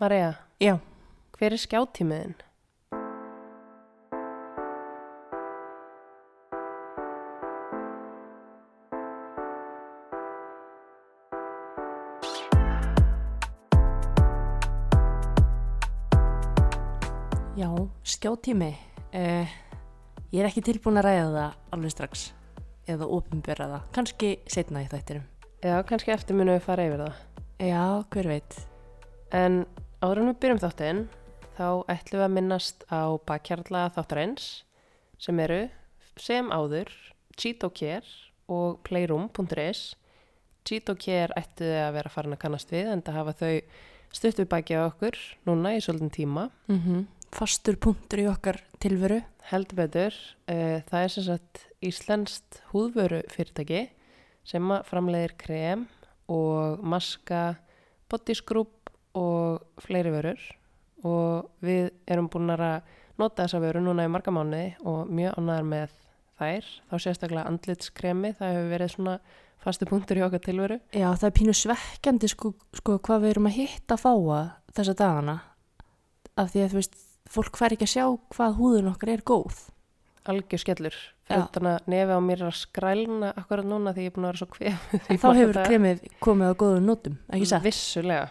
Marja, Já, hver er skjáttímiðin? já, skjátími. Uh, ég er ekki tilbúin að ræða það alveg strax eða ofinbera það. Kanski setna í þættinum. Já, kannski eftir munum við fara yfir það. Já, hver veit. En áður en við byrjum þáttinn, þá ætlum við að minnast á bakkjarla þáttarins sem eru sem áður Cheatocare og Playroom.is. Cheatocare ættu þið að vera farin að kannast við en það hafa þau stutt við baki á okkur núna í svolítinn tíma. Mm Fastur punktur í okkar tilveru. Heldur betur, uh, það er sem sagt íslenskt húðvöru fyrirtæki sem framleiðir krem og maska, bodyscrub og fleiri vörur og við erum búin að nota þessa vöru núna í marga mánuði og mjög ánæðar með þær. Þá sérstaklega andlitskremi, það hefur verið svona fastu punktur í okkar tilveru. Já, það er pínu svekkjandi sko, sko hvað við erum að hitta að fáa þessa dagana. Af því að þú veist, fólk fær ekki að sjá hvað húðun okkar er góð. Algjör skellur. Þannig að nefi á mér er að skrælna akkurat núna því ég er búin að vera svo kvef. Þá hefur kremið komið á góðum notum, ekki satt? Vissulega.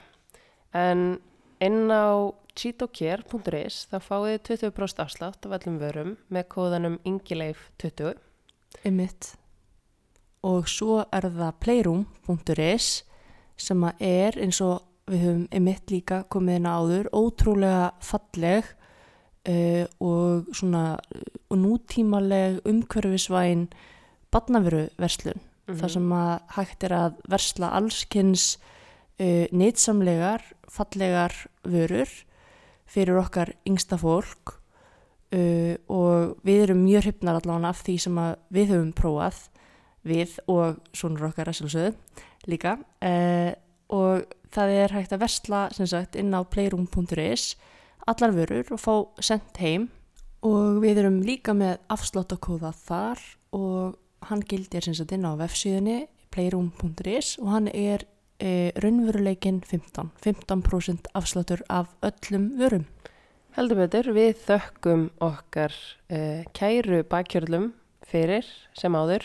En inn á cheatocare.is þá fáið þið 20% afslátt af öllum vörum með kóðanum ingileif20. Einmitt. Og svo er það playroom.is sem er eins og við höfum einmitt líka komið inn áður, ótrúlega falleg uh, og svona uh, og nútímaleg umhverfisvæn badnaveru verslun. Mhm. þar sem að hægt er að versla allskynns uh, nýtsamlegar, fallegar vörur fyrir okkar yngsta fólk uh, og við erum mjög hrifnar allavega af því sem við höfum prófað við og svonur okkar að sjálfsögðu líka uh, og það er hægt að versla sagt inn á playroom.is allar vörur og fá sendt heim. Og við erum líka með afsláttakóða þar og hann gildir sem sagt inn á vefsíðunni playroom.is og hann er e, raunveruleikin 15 15% afsláttur af öllum vörum. Heldur betur, við þökkum okkar uh, kæru bakkjörlum fyrir sem áður.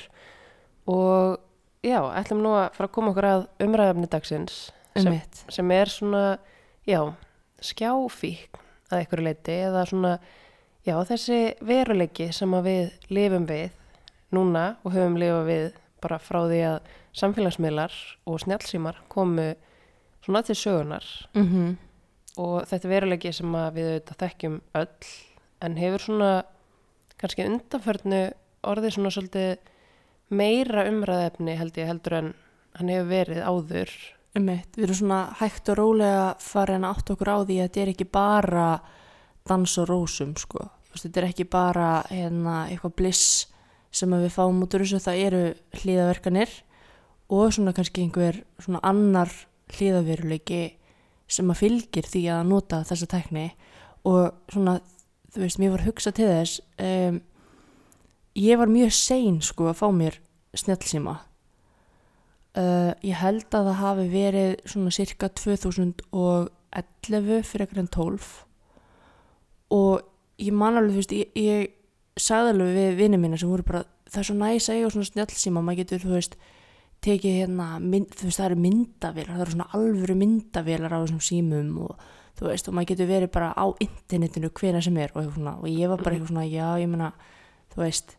Og já, ætlum nú að fara að koma okkur að umræðafni dagsins sem, sem er svona, já, skjáfík að einhverju leiti eða svona, já, þessi veruleiki sem við lifum við núna og höfum lifað við bara frá því að samfélagsmiðlar og snjálsímar komu svona til sögunar mm -hmm. og þetta er veruleiki sem við auðvitað þekkjum öll en hefur svona kannski undanförnu orðið svona svolítið meira umræðefni held ég heldur en hann hefur verið áður Einmitt. Við erum svona hægt og rólega farin að átta okkur á því að þetta er ekki bara dans og rósum sko. Þetta er ekki bara hérna, eitthvað bliss sem við fáum út úr þessu, það eru hlýðaverkanir og svona kannski einhver svona annar hlýðaveruleiki sem að fylgir því að nota þessa tekni og svona, þú veist, mér var hugsað til þess um, ég var mjög sein sko að fá mér snjallsíma. Uh, ég held að það hafi verið svona cirka 2011 fyrir ekkert en 12 og ég man alveg, þú veist, ég, ég sagði alveg við vinið mína sem voru bara það er svo næs að eiga svona snjallsíma maður getur, þú veist, tekið hérna mynd, þú veist, það eru myndavélar það eru svona alvöru myndavélar á þessum símum og þú veist, og maður getur verið bara á internetinu hvena sem er og, svona, og ég var bara eitthvað svona, já, ég meina þú veist,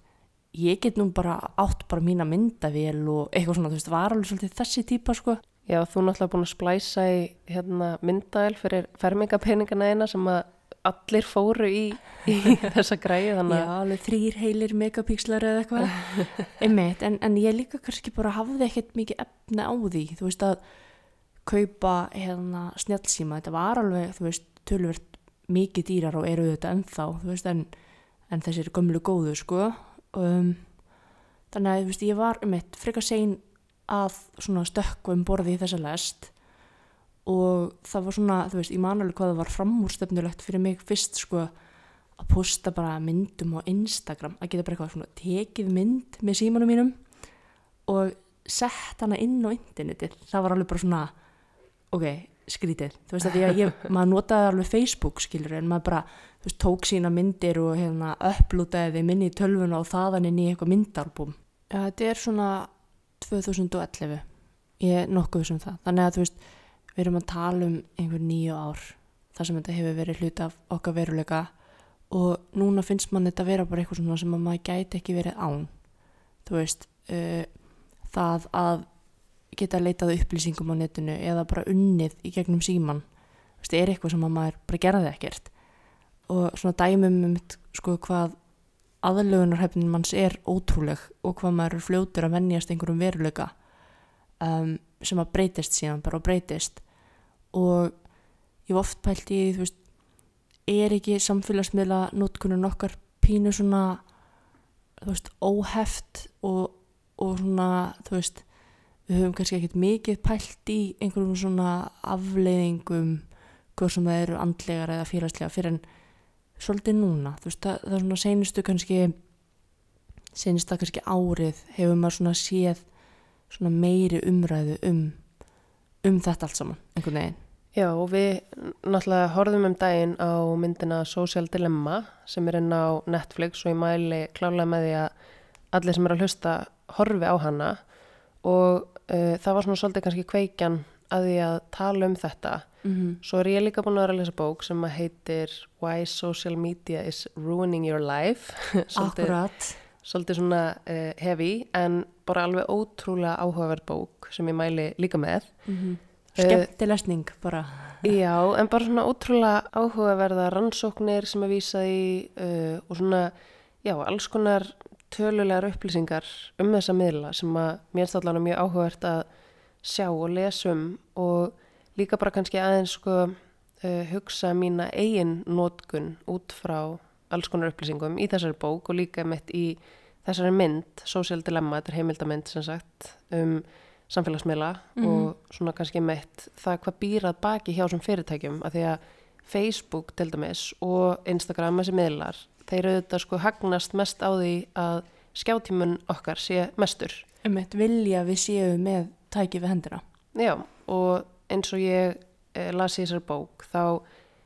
ég get nú bara átt bara mína myndavél og eitthvað svona, þú veist, var alveg svolítið þessi típa, sko. Já, þú náttúrulega búin að splæsa í hérna, myndaðil fyrir fermingapeningana eina sem að allir fóru í, í þessa græði þannig Já, alveg þrýr heilir megapíkslar eða eitthvað. Einmitt, en, en ég líka kannski bara hafði ekkert mikið efna á því þú veist að kaupa hérna snjallsíma, þetta var alveg þú veist, tölvert mikið dýrar og eru þetta ennþá, þú veist, en, en þessir gömlu góðu, sko. Um, þannig að, þú veist, ég var einmitt frekar sein að svona stökku um borði í þessa lest og það var svona, þú veist, ég man alveg hvað það var framúrstefnulegt fyrir mig fyrst sko að posta bara myndum á Instagram, að geta bara eitthvað svona tekið mynd með símanum mínum og sett hana inn á internetið, það var alveg bara svona ok, skrítið, þú veist að að ég, maður notaði alveg Facebook skilur en maður bara, þú veist, tók sína myndir og hérna upplútaði þeim inn í tölvuna og þaðan inn í eitthvað myndalbum. Ja, þetta er svona 2011, ég nokkuð sem það, þannig að þú veist, við erum að tala um einhver nýju ár þar sem þetta hefur verið hlut af okkar veruleika og núna finnst mann þetta vera bara eitthvað svona sem að maður gæti ekki verið án, þú veist, uh, það að geta leitað upplýsingum á netinu eða bara unnið í gegnum síman það er eitthvað sem maður bara gerði ekkert. Og svona dæmum um sko hvað aðlögunarhefnin manns er ótrúleg og hvað maður er fljótur að vennjast einhverjum veruleika um, sem að breytist síðan bara og breytist. Og ég hef oft pælt í þú veist er ekki samfélagsmiðla nótkunum okkar pínu svona þú veist óheft og, og svona þú veist við höfum kannski ekkert mikið pælt í einhverjum svona afleiðingum hvort sem það eru andlegar eða félagslega fyrir en svolítið núna. Þú veist það, það er svona senustu kannski senustu að kannski árið hefur maður svona séð svona meiri umræðu um um þetta allt saman, einhvern veginn. Já og við náttúrulega horfum um daginn á myndina Social Dilemma sem er inn á Netflix og ég mæli klálega með því að allir sem er að hlusta horfi á hana. Og uh, það var svona svolítið kannski kveikjan að því að tala um þetta. Mm -hmm. svo er ég líka búin að vera að lesa bók sem heitir Why Social Media is Ruining Your Life. Svolítið, Akkurat. svolítið svona uh, heavy. En bara alveg ótrúlega áhugaverð bók sem ég mæli líka með mm -hmm. Skemmti lesning bara Já, en bara svona ótrúlega áhugaverða rannsóknir sem er vísað í uh, og svona, já, alls konar tölulegar upplýsingar um þessa miðla sem að mér stáðlan er mjög áhugavert að sjá og lesum og líka bara kannski aðeins sko uh, hugsa mína eigin nótkun út frá alls konar upplýsingum í þessari bók og líka mitt í þessari mynd, Social Dilemma, þetta er heimildamind sem sagt um samfélagsmiðla Mhm. og svona kannski meitt það hvað býrað baki hjá þessum fyrirtækjum af því að Facebook til dæmis og Instagram þessi miðlar þeir auðvitað sko hagnast mest á því að skjátímun okkar sé mestur. Um eitt vilja við séum með tæki við hendina. Já og eins og ég eh, las í þessari bók þá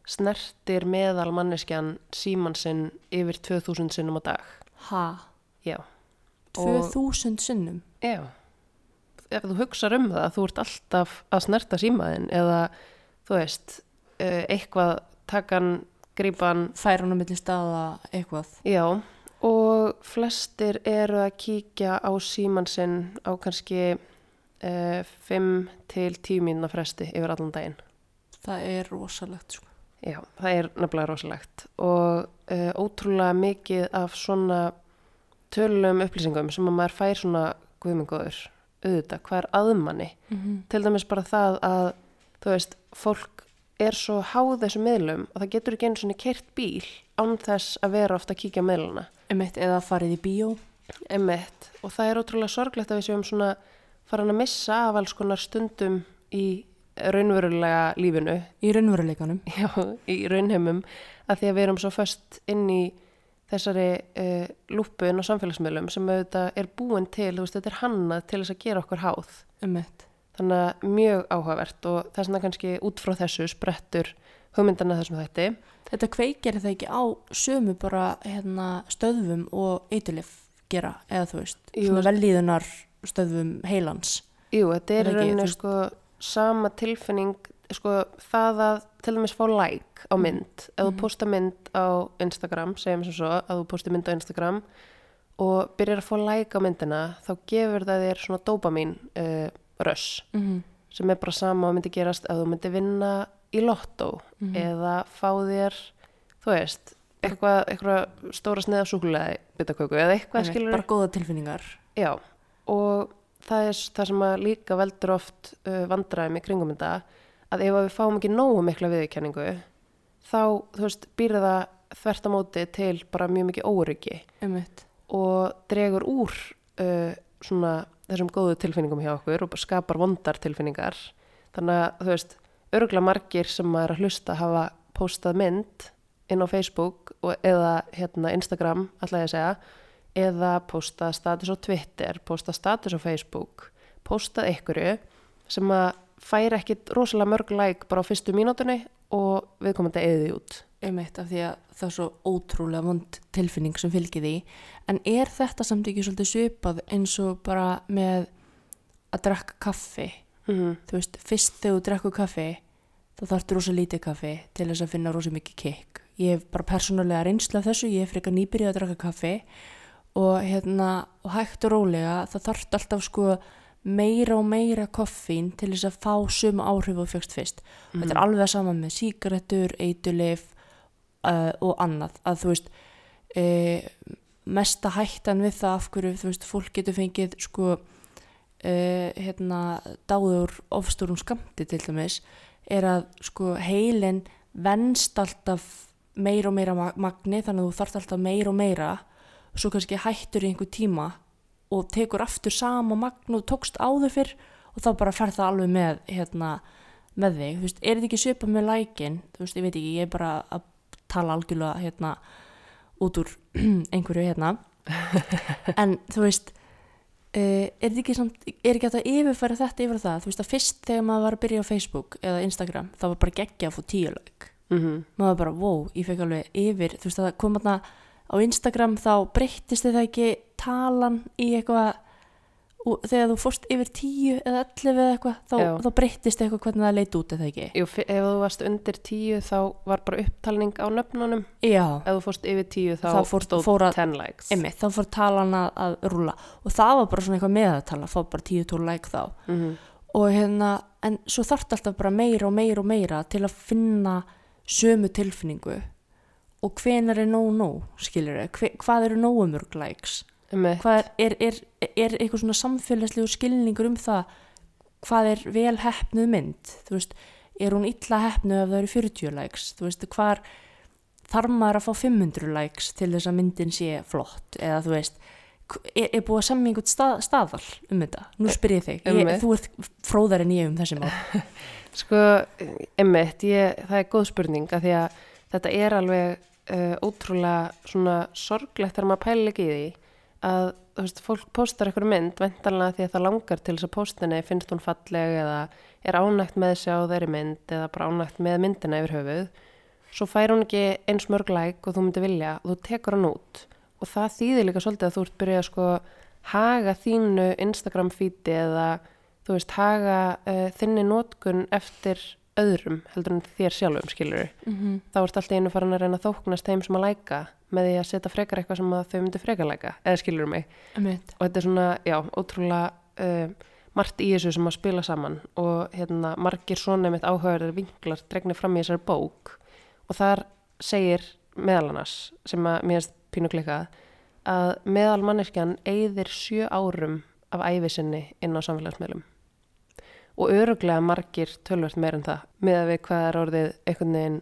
snertir meðal manneskjan síman sinn yfir 2000 sinnum á dag. Ha, já. Og- 2000 sinnum. Já, ef þú hugsar um það, þú ert alltaf að snerta símaðinn eða þú veist, eh, eitthvað takan, grípan, fær hún á milli staða eitthvað. Já, og flestir eru að kíkja á síman sinn á kannski uh, 5 til 10 mínuna fresti yfir allan daginn. það er rosalegt sko. Já, það er nefnilega rosalegt og uh, ótrúlega mikið af svona tölulegum upplýsingum sem að maður fær svona guðmengóður auðvitað, hvað er aðmanni mm -hmm. til dæmis bara það að þú veist, fólk er svo háð þessu miðlum og það getur ekki einu svona kert bíl án þess að vera ofta að kíkja um eitt eða farið í bíó. Emitt og það er ótrúlega sorglegt að við séum svona farin að missa af alls konar stundum í raunverulega lífinu. Í raunveruleikanum. Já, í raunheimum að því að við erum svo föst inn í þessari uh, lúpu inn á samfélagsmiðlum sem auðvitað er búin til, þú veist, þetta er hannað til þess að gera okkur háð. Um eitt þannig að mjög áhugavert og þess vegna kannski út frá þessu sprettur hugmyndana þessum þætti. Þetta kveikir það ekki á sömu bara hérna, stöðvum og eiturlif gera eða þú veist Jú. svona velíðunar stöðvum heilans. Jú, þetta er Er veist- sko sama tilfinning sko það að til dæmis fá like á mynd ef þú Mhm. posta mynd á Instagram segjum sem svo að þú posti mynd á Instagram og byrjar að fá like á myndina þá gefur það þér svona dopamin uh, röss mm -hmm. sem er bara sama og myndi gerast ef þú myndi vinna í lottó Mhm. eða fá þér þú veist, eitthvað, eitthvað stóra sneið af súkulega bitaköku eða eitthvað skilur bara góða tilfinningar Já, og það er það sem að líka veldur oft uh, vandræðum í kringum þetta að ef við fáum ekki nógu mikla viðurkenningu þá, þú veist, býr það þvert á móti til bara mjög mikið óryggi eitt og dregur úr uh, svona þessum góðu tilfinningum hjá okkur og skapar vondar tilfinningar. Þannig að, þú veist, örgla margir sem er að hlusta hafa postað mynd inn á Facebook og, eða hérna Instagram, ætla ég að segja eða posta status á Twitter, posta status á Facebook, postað einhverju sem að fær ekkit rosalega mörg like bara á fyrstu mínútunni og viðkomandi eðið út. einmitt af því að það er svo ótrúlega vond tilfinning sem fylgir því. En er þetta samt ekki svolítið svipað eins og bara með að drakka kaffi? Mm þú veist, fyrst þegar þú drekku kaffi þá þarftu rosa lítið kaffi til þess að finna rosa mikið kikk. Ég hef bara persónulega reynsla af þessu ég hef frekar nýbyrjað að drakka kaffi og hérna, og hægt og rólega það þarftu alltaf sko meira og meira koffín til þess að fá sum áhrif og fjöxt fyrst. Og þetta er alveg saman með sígarettur, eitulif uh, og annað. Að þú veist uh, mesta hættan við það af hverju þú veist, fólk getur fengið sko uh, hérna, dáður ofstúrum skamti til dæmis er að sko heilin venst alltaf meira og meira ma- magni þannig að þú þarft alltaf meira og meira. Og svo kannski hættur í einhver tíma og tekur aftur sama magn og tókst áður fyrr og þá bara fer það alveg með hérna með þig, þú veist, er þetta ekki svipað með lækin, þú veist, ég veit ekki, ég er bara að tala algjörlega hérna út úr einhverju hérna. En þú veist uh, er þetta ekki samt, er ekki að yfirfæra þetta yfir það, þú veist að fyrst þegar maður var að byrja á Facebook eða Instagram, þá var bara geggja að fá tíu like, -hmm. maður var bara wow, ég fekk alveg yfir, þú veist að það kom þarna á Instagram þá breyttist þið ekki talan í eitthvað og þegar þú fórst yfir tíu eða ellefu eða eitthvað, þá, þá breyttist eitthvað hvernig það leit út eða ekki? Jú, ef þú varst undir tíu þá var bara upptalning á nöfnunum. Já, Ef þú fórst yfir tíu þá, Þá fór- stóð fór að- 10 likes. einmitt, þá fór talan að, að rúla og það var bara svona eitthvað meðatala, fá bara tíu tól like þá. Mm og hérna, en svo þarf alltaf bara meira og meira og meira til að finna sömu tilfinningu. Og hvenar er nóg nóg, skilur þau, hvað eru nógu mörg likes, er, er, er, er eitthvað svona samfélagslegu skilningur um það? Hvað er vel hefnuð mynd, veist, er hún illa hefnuð ef það eru 40 likes, veist, hvar þarf maður að fá 500 likes til þess að myndin sé flott? Eða þú veist, er, búið að semja einhvern stað, staðal um þetta? Nú spyr ég þig, ég, þú ert fróðar en ég um þessi mál. Sko, emmitt, það er góð spurning að því að þetta er alveg uh, ótrúlega svona sorglegt þegar maður pælir ekki í því að veist, fólk postar eitthvað mynd vendanlega því að það langar til þess að postinni finnst hún falleg eða er ánægt með sig á þeirri mynd eða bara ánægt með myndina yfir höfuð svo fær hún ekki eins mörg like og þú myndir vilja og þú tekur hann út. Og það þýðir líka svolítið að þú ert byrjað að sko haga þínu Instagram feedi eða þú veist, haga uh, þinni nótkun eftir öðrum heldur en þér sjálfum, skilur Mm -hmm. þá ert alltaf einu farin að reyna að þóknast þeim sem að læka með því að setja frekar eitthvað sem þau myndu frekar læka, eða skilur mig Einmitt. og þetta er svona, já, ótrúlega uh, margt í þessu sem að spila saman og hérna, margir svona mitt áhugaður vinklar dregnir fram í þessari bók og þar segir meðal annars, sem að mér erst pínu klikað, að meðal manneskjan eyðir sjö árum af ævi sinni inn á samfélagsmiðlum og öruglega margir tölvert meir en það með að við hvað er orðið einhvern veginn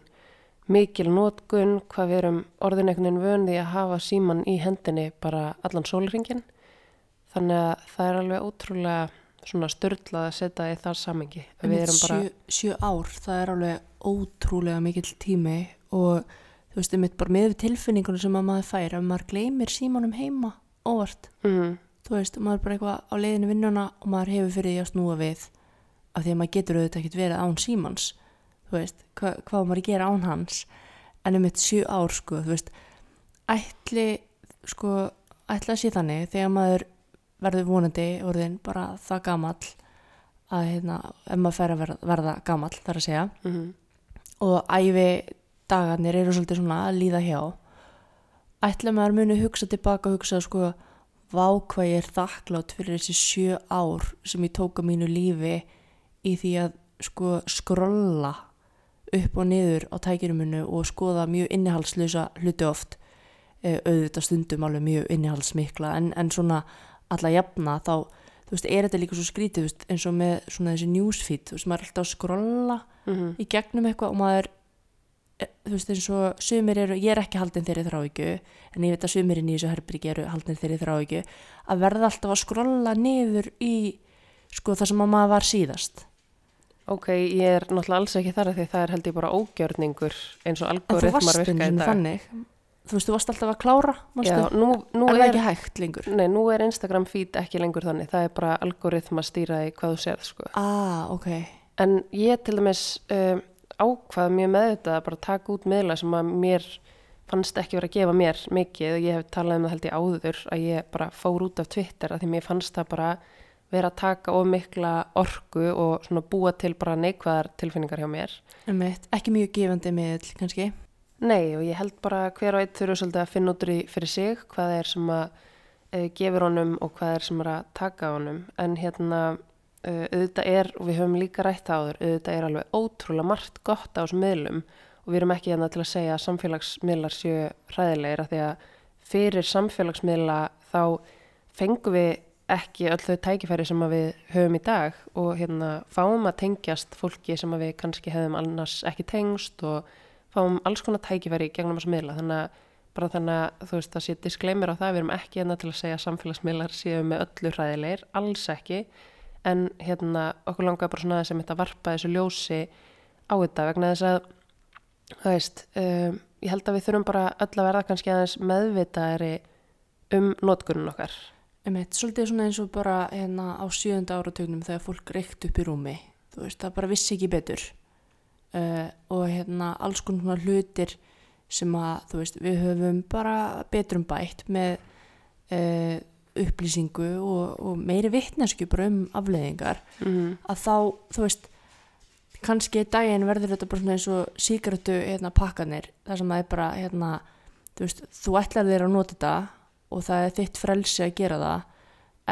mikil nótkun, hvað við erum orðin einhvern veginn vön því að hafa síman í hendinni bara allan sólringin þannig að það er alveg ótrúlega svona störtlað að setja í það samengi að bara, sjö, ár, það er alveg ótrúlega mikill tími og þú veist, einmitt bara með tilfinningunum sem að maður fær, ef maður gleymir símanum heima óvart, mm, þú veist, maður er bara eitthvað á leiðinu vinnuna og maður hefur fyrir því að snúa við af því að maður getur auðvitað ekkert verið án símans þú veist, hva, hvað maður að gera án hans. En einmitt sjö ár sko, þú veist ætli, sko ætli að sé þannig, þegar maður verður vonandi orðin bara það gamall að hérna, ef maður fer að verða, verða gamall, þar að segja. Mm, og æfi dagarnir eru svolítið svona að líða hjá. Ætla maður muni hugsa tilbaka og hugsa sko vá hvað ég er þakklátt fyrir þessi sjö ár sem ég tók á mínu lífi í því að sko skrolla upp og niður á tækirumunu og skoða mjög innihalslösa hluti oft. Eh, auðvitað stundum alveg mjög innihalsmikla en, en svona alla jafna þá þú veist, er þetta líka svo skrítið veist, eins og með svona þessi newsfeed þú veist, maður er alltaf að skrolla mm, í gegnum eitthvað og maður eh, þú veist eins og sumir eru ég er ekki haldin þeirri þráhyggju en ég veit að sumirinn í þessu herbyrgi eru haldin þeirri þráhyggju að verða alltaf að skrolla niður í sko það sem að maður var síðast ok, ég er náttúrulega alls ekki þar að því það er held ég bara ógjörningur eins og en þú algoritmar varst virka í dag. þannig. Þú veist þú varst alltaf að klára Já, nú, nú er það ekki hægt lengur. Nei, nú er Instagram feed ekki lengur þannig, það er bara algoritma stýraði hvað þú serð sko. ah ok. En ég til dæmis um, ákvað mjög meðvitað að bara taka út miðla sem að mér fannst ekki verið að gefa mér mikið. Og ég hef talað um það held ég áður að ég bara fór út af Twitter að því mér fannst það bara vera að taka of mikla orku og búa til bara neikvæðar tilfinningar hjá mér. Einmitt, ekki mjög gefandi miðl kannski. Nei og ég held bara hver og einn þurfu svolítið að finna út fyrir sig hvað er sem að uh, gefur honum og hvað er sem er að taka honum en hérna uh, auðvitað er og við höfum líka rætt það áður auðvitað er alveg ótrúlega margt gott á þessum miðlum og við erum ekki hérna til að segja að samfélagsmiðlar séu hræðilegir af því að fyrir samfélagsmiðla þá fengum við ekki öll þau tækifæri sem að við höfum í dag og hérna fáum að tengjast fólki sem að við kannski hefðum annars ekki tengst og fáum alls konar tækifæri gegnum þessa miðla. Þannig að bara þannig að þú veist að sé disclaimer á það við erum ekki hérna til að segja að samfélagsmiðlar séu með öllu hræðilegir, alls ekki. En hérna okkur langar bara svona sem þetta varpa þessu ljósi á þetta vegna þess að það veist, um, ég held að við þurfum bara öll að verða kannski aðeins meðvitaðari um notkunum okkar Einmitt, svolítið svona eins og bara hérna á sjönda áratögnum þegar fólk reykt upp í rúmi. Þú veist, það bara vissi ekki betur. Uh, og hérna alls konar hlutir sem að, þú veist, við höfum bara betrum bætt með uh, upplýsingu og, og meiri vittnesku bara um afleðingar. mm. Að þá, þú veist, kannski daginn verður þetta bara svona eins og síkratu hérna pakkanir. Það sem það er bara, hérna, þú veist, þú ætlar þér að nota þetta og það er þitt frelsi að gera það.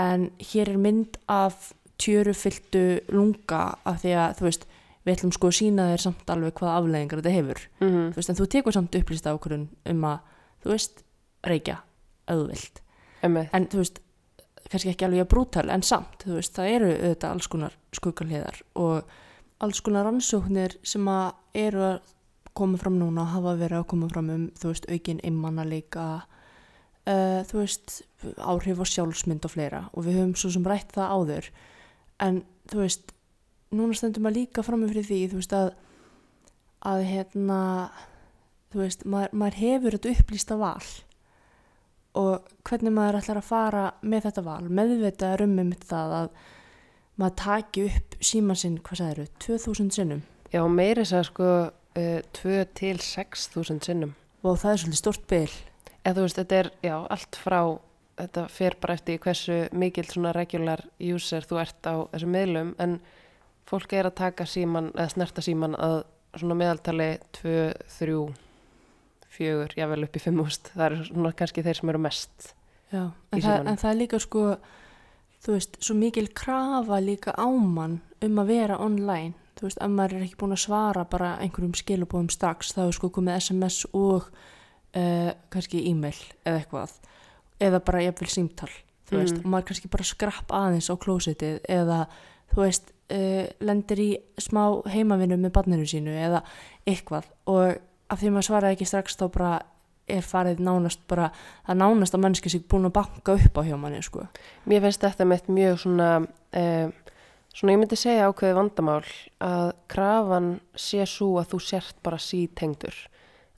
En hér er mynd af tjörufylltu lunga af því að þú veist við ætlum sko að sína þér samt alveg hvaða afleggingar þetta hefur. Mm þú veist en þú tekur samt upplýst ákvörðun um að þú veist reykja auðvilt en þú veist kannski ekki alveg að brútal en samt þú veist það eru auðvitað alls konar skuggalíðar og alls konar rannsóknir sem að eru að koma fram núna hafa verið að koma fram um þú veist aukin immanna líka uh, þú veist áhrif á sjálfsmynd og fleira. Og við höfum svo sem rætt það áður. En þú veist núna stendur maður líka fram með fyrir því þú veist að að hérna þú veist, maður, maður hefur þetta upplýsta val. Og hvernig maður ætlar að fara með þetta val. Meðvitað er um um það að maður taki upp síman sinn, hvað sagður 2000 sinnum. Já, meiri að sko uh, 2 til 6.000 sinnum. Og það er svolítið stort byl eða þú veist, þetta er, já, allt frá þetta fer bara eftir hversu mikil svona regular user þú ert á þessum miðlum, en fólk er að taka síman, eða snerta síman að svona meðaltali 2, 3 4, jável upp í 5 úst, það eru svona kannski þeir sem eru mest Já, en, það, en það er líka sko þú veist, svo mikil krafa líka ámann um að vera online. Þú veist, ef maður er ekki búin að svara bara einhverjum skilubóðum strax þá er sko komið SMS og uh, kannski e-mail eða eitthvað eða bara jafnvel símtal þú veist, Mm. og maður kannski bara skrapp aðeins á klósitið eða þú veist, uh, lendir í smá heimavinu með barninu sínu eða eitthvað og af því að maður svaraði ekki strax þá bara er farið nánast bara það nánast að mannski sig búin að banka upp á hjá manni sko. Mér finnst þetta með mjög svona, eh, svona ég myndi segja ákveði vandamál að krafan sé svo að þú sért bara sítengdur.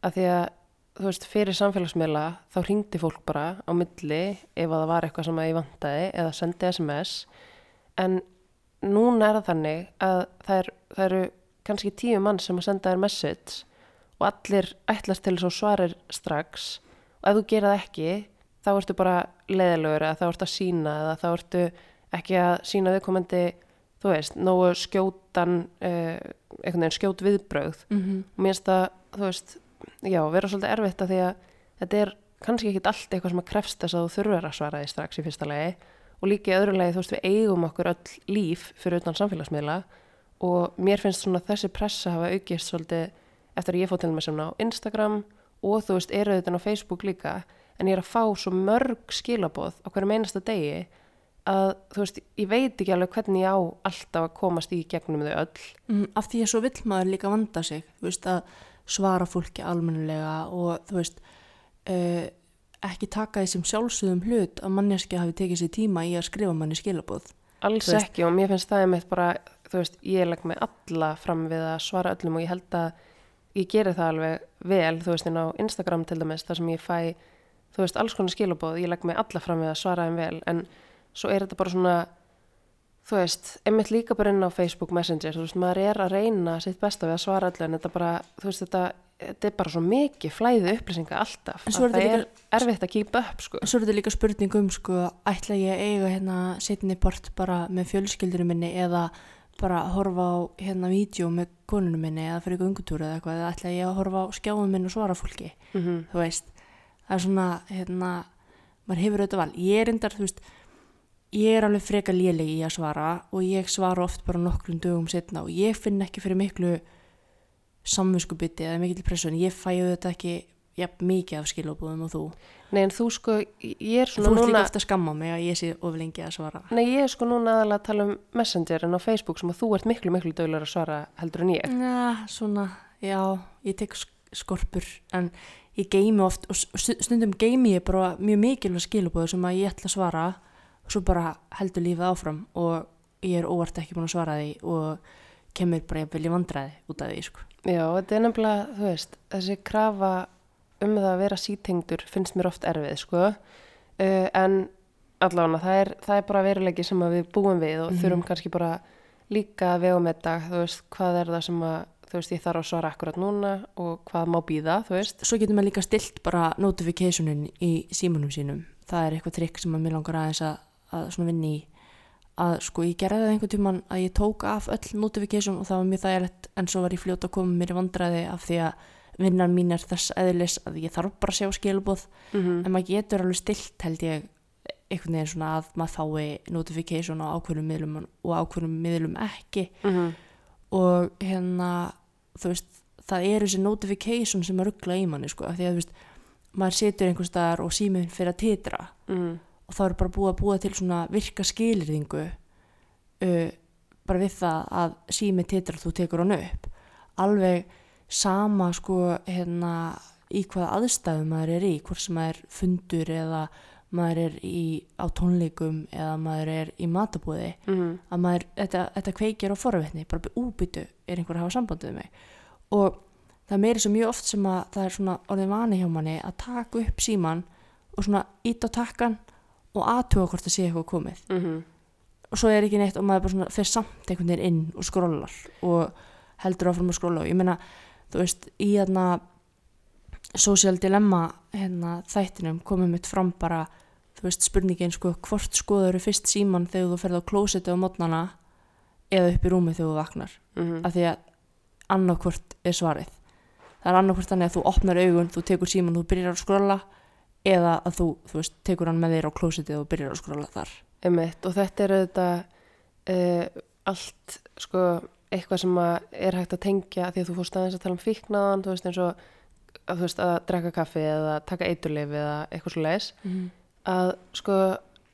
Af því að þú veist, fyrir samfélagsmiðla þá ringdi fólk bara á milli ef að það var eitthvað sem að ég vantaði eða sendi SMS en núna er það þannig að það, er, það eru kannski tíu mann sem að senda þér message og allir ætlast til þess að svarir strax. Og ef þú gera það ekki þá ertu bara leðilegur eða þá ertu að sína eða þá ertu ekki að sína viðkomandi þú veist, nógu skjótan uh, einhvern veginn skjót viðbrögð. Mm -hmm. og mér finnst það, þú veist já, vera svolítið erfitt að því að þetta er kannski ekki allt eitthvað sem að krefst þess að þú þurfur að svara því strax í fyrsta lagi. Og líka í öðru lagi, þú veist, við eigum okkur öll líf fyrir utan samfélagsmiðla. Og mér finnst svona þessi pressa hafa aukist svolítið eftir að ég fóð til með sem á Instagram og þú veist, eru þetta á Facebook líka. En ég er að fá svo mörg skilaboð á hverjum einasta degi að þú veist, ég veit ekki alveg hvernig ég á alltaf að komast í gegnum þau öll. Mm, af því að svo vill maður líka vanda sig þú veist að svara fólki almennilega og þú veist uh, ekki taka því sem sjálfsögðum hlut að manneski hafi tekið sér tíma í að skrifa manni skilaboð. Alls veist- ekki og mér finnst það einmitt bara, þú veist, ég legg mig alla fram við að svara öllum og ég held að ég geri það alveg vel, þú veist, inn á Instagram til dæmis, þar sem ég fæ, þú veist, alls konar skilabóð, ég legg mig alla fram við að svara þeim vel, en svo er þetta bara svona, þú veist, einmitt líka bara inn á Facebook Messenger, þú veist, maður er að reyna sitt besta við að svara allir en þetta bara, þú veist, þetta, þetta er bara svo mikið flæði upplýsinga alltaf að það þetta er erfitt að keep up, sko. En svo er þetta líka spurning um sko, ætla ég að eiga hérna setni part bara með fjölskyldurum minni eða bara horfa á hérna vídeo með konunum minni eða fyrir gungutúru eða eitthvað eða ætla ég að horfa á skjáum minn og svara fólki Mm þú veist, það er svona hérna, maður hefur auðvitað val. Ég er endar, þú veist ég er alveg freka léleg í að svara og ég svara oft bara nokkrum dögum setna og ég finn ekki fyrir miklu samvinskubiti eða mikil pressu en ég fæ auðvitað ekki jafn mikið af skilabúðum og þú Nei, en þú sko, ég er Þú svona ert líka núna, ofta að skamma mig að ég sé of lengi að svara. nei, ég er sko núna aðalega að tala um Messenger en á Facebook sem að þú ert miklu, miklu dögulegur að svara heldur en ég. Já, svona, já, ég tek sk- skorpur en ég geimi oft og st- stundum geimi ég bara mjög mikilvæg skilabóðu sem að ég ætla að svara og svo bara heldur lífið áfram og ég er óvart ekki búin að svara því og kemur bara jafnvel í vandræði út af því, sko. Já, þetta er nefnilega, þú veist, þessi krafa um það að vera sítengdur finnst mér oft erfið, sko. Uh, en allavega, það er, það er bara veruleiki sem að við búum við og Mhm. þurfum kannski bara líka að vega með þetta, þú veist, hvað er það sem að, þú veist, ég þarf að svara akkurat núna og hvað má býða, þú veist. Svo getur maður líka stilt bara notificationin í símanum sínum. Það er eitthvað trikk sem að mér langar aðeins að, að svona vinna í. Að sko ég gerði það einhvern tíman að ég tók af öll notification og það var mjög þægilegt en svo var ég fljóta að koma mér í vandræði af því að vinnan mín er þess eðlis að ég þarf bara að sjá skilabóð Mm en maður getur alveg stilt held ég einhvern veginn svona að maður fái notification á ákveðnum miðlum og ákveðnum miðlum ekki. -hmm. og hérna þú veist, það eru þessi notification sem að ruggla í manni sko, af því að þú veist maður situr einhvers staðar og síminn fyrir að titra. Mm og þá er bara búið að búa til svona virka skilirðingu uh, bara við það að síminn titra þú tekur hann upp. Alveg sama sko hérna í hvaða aðstæðum maður er í hvort sem maður er fundur eða maður er í, á tónleikum eða maður er í matabúði. -hmm. að maður, þetta, þetta kveikir á forvetni bara úbyttu er einhver að hafa sambandið mig. Og það meiri svo mjög oft sem að það er svona orðið vani hjá manni að taka upp síman og svona ít á takkan og aðtuga hvort það sé eitthvað komið. Mm og svo er ekki neitt og maður bara svona fer samt einhvern veginn inn og skrollar og heldur áfram að skrolla og ég meina þú veist í þarna social dilemma hérna þættinum komum mitt fram bara þú veist spurningin sko hvort skoður fyrst síman þegar þú ferð á klósetu á mótnana eða upp í rúmi þegar þú vaknar? -hmm. af því að annarkvort er svarið. Það er annarkvort þannig að þú opnar augun þú tekur síman, þú byrjar að skrolla eða að þú, þú veist, tekur hann með þér á klósetu og byrjar að skrolla þar. Einmitt, og þetta er auðvitað uh, allt sko eitthvað sem er hægt að tengja því að þú fórst aðeins að tala um fíknaðan þú veist eins og að, veist, að drekka kaffi eða taka eiturleif eða eitthvað svo leis mm. að sko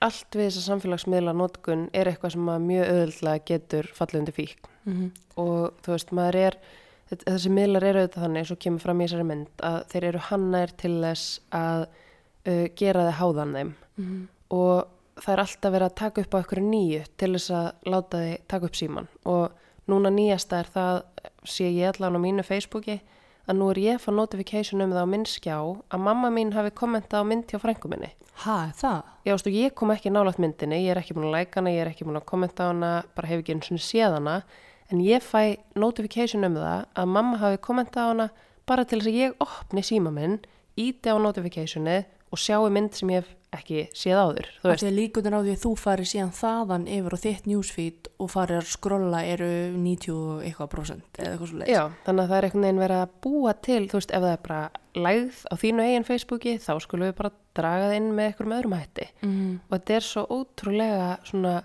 allt við þessa samfélagsmiðla notkun er eitthvað sem mjög auðvitað getur fallið undir fíkn. Mm og þú veist maður er þessi miðlar eru auðvitað þannig svo kemur fram í þessari mynd að þeir eru hannar til þess að uh, gera þið háðan þeim -hmm. og það er alltaf verið að taka upp á einhverju nýju til þess að láta þið taka upp síman og núna nýjasta er það sé ég allan á mínu Facebooki að nú er ég að fá notification um það á minn skjá að mamma mín hafi kommentað á mynd hjá frængu minni Ha, er það? Já, stu, ég kom ekki nálægt myndinni, ég er ekki búin að læka hana, ég er ekki búin að kommenta hana, bara hef ekki eins og séð hana, en ég fæ notification um það að mamma hafi kommentað hana bara til þess að ég opni síma minn, íti á notificationi og sjáu mynd sem ég hef ekki séð áður, þú Af veist. því að líkundir á því að þú farir síðan þaðan yfir á þitt newsfeed og farir að skrolla eru 90 og eitthvað prosent eða eitthvað svo leiðis. Já, þannig að það er einhvern veginn verið að búa til, þú veist, ef það er bara lægð á þínu eigin Facebooki, þá skulum við bara draga það inn með einhverjum öðrum hætti. Mm. og þetta er svo ótrúlega svona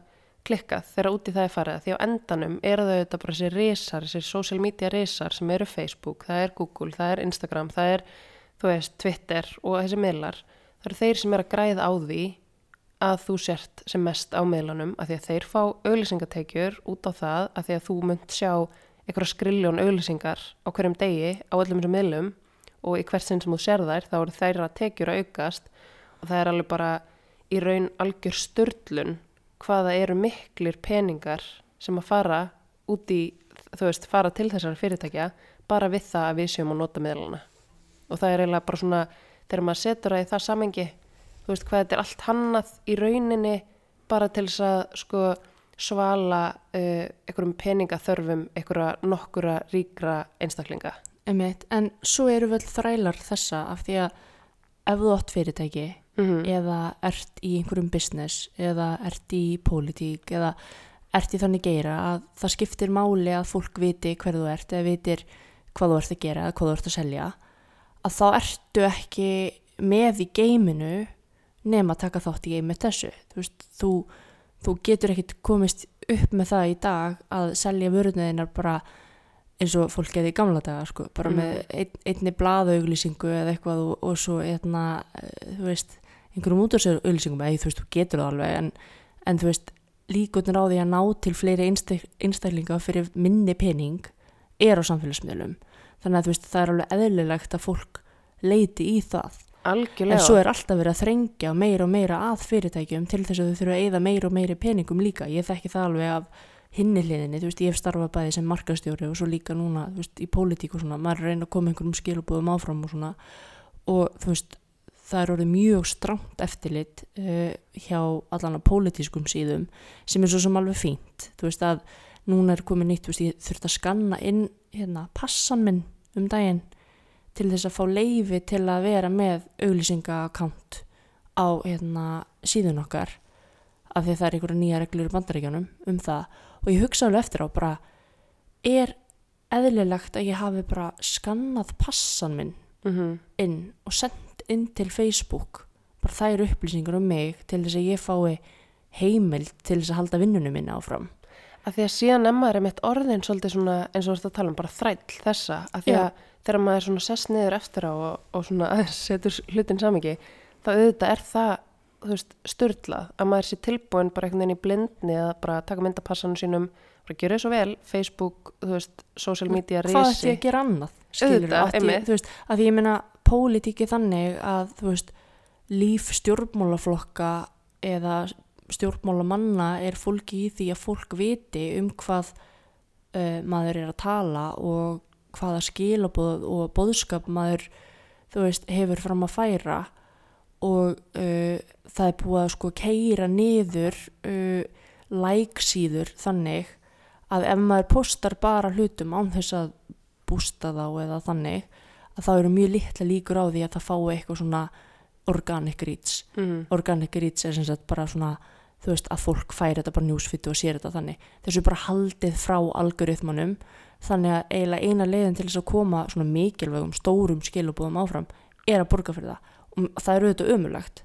klikkað þegar úti það er farið því á endanum eru þau þetta bara þessi risar, þessi social media risar sem eru Facebook, það er Google, það er Instagram það er, það eru þeir sem er að græða á því að þú sért sem mest á miðlanum, af því að þeir fá auglýsingatekjur út á það af því að þú munt sjá einhverja skriljón auglýsingar á hverjum degi á öllum þessum miðlum og í hvert sinn sem þú sér þær þá eru þeirra tekjur að aukast og það er alveg bara í raun algjör störlun hvaða eru miklir peningar sem að fara út í, þú veist, fara til þessara fyrirtækja bara við það að við séum að nota miðlana. Og það er eiginlega bara svona, þegar maður setur það í það samengi, þú veist, hvað þetta er allt hannað í rauninni bara til þess að, sko, svala uh, einhverjum peningaþörfum einhverja nokkura ríkra einstaklinga. Einmitt. En svo eru vel þrælar þessa af því að ef þú átt fyrirtæki Mm eða ert í einhverjum business eða ert í pólitík eða ert í þannig geira að það skiptir máli að fólk viti hver þú ert eða vitir hvað þú ert að gera eða hvað þú ert að selja að þá ertu ekki með í geiminu nema að taka þátt í geimi þessu. Þú, veist, þú, þú getur ekkit komist upp með það í dag að selja vörunniðinar bara eins og fólk geði í gamla daga sko, bara Mm. með ein, einni blaðauglýsingu eða eitthvað og, og svo einna, þú veist, einhverjum útvarsauglýsingum eða þú veist, þú getur það alveg en, en þú veist, líkotnir á því að ná til fleiri einstak, einstaklinga fyrir minni pening er á samfélagsmiðlum þannig að veist, það er alveg eðlilegt að fólk leiti í það. Algjörlega. en svo er alltaf verið að þrengja meira og meira að fyrirtækjum til þess að þau þurfa að eyða meira og meiri peningum líka. Ég þekki það alveg af hinni hliðinni. Þú veist, ég hef starfað bæði sem markastjóri og svo líka núna, veist, í pólitík og svona. Maður að reyna að koma einhverjum skilubúðum áfram og svona. Og þú veist það er orðið mjög stránt eftirlit uh, hjá allan að pólitískum síðum sem er svo sem alveg fínt. Þú veist að núna er komið nýtt veist, ég þurft að skanna inn hérna, passan minn um daginn til þess að fá leifi til að vera með auglýsingakánt á hérna, síðun okkar af því að það er einhverja nýja reglur í bandaríkjunum um það. Og ég hugsa alveg eftir á bara er eðlilegt að ég hafi bara skannað passan minn mm inn og sendt inn til Facebook? Bara þær upplýsingar um mig til þess að ég fái heimild til þess að halda vinnunum minna áfram Að því að síðan emma er einmitt orðin svolítið svona eins og þú ert að tala um bara þræll þessa. Að því Já. að þegar maður svona sess niður eftir á og, og svona aðeins setur hlutin samingi, þá auðvitað er það, veist, störtlað að maður sé tilbúin bara einhvern veginn í blindni að bara taka myndapassanum sínum, bara gera svo vel, Facebook, þú veist, social media, hvað ætti ég að gera annað skilur, Auðvitað, einmitt. þú veist, að því ég meina pólitíki þannig að þú veist, líf stjórnmálaflokka eða stjórnmálamanna er fólki í því að fólk viti um hvað uh, maður er að tala og hvaða skilabóð og bóðskap maður veist, hefur fram að færa og uh, það er búið að sko keira niður uh, læksíður þannig að ef maður postar bara hlutum án þess að bústa þá eða þannig að þá eru mjög litla líkur á því að það fái eitthvað svona organic reach Mm. organic reach er sem sagt bara svona þú veist að fólk færi þetta bara njúsfittu og sér þetta þannig. Þessu bara haldið frá algoritmanum þannig að eiginlega eina leiðin til þess að koma svona mikilvægum stórum skilubúðum áfram er að borga fyrir það. Og það er auðvitað ömulegt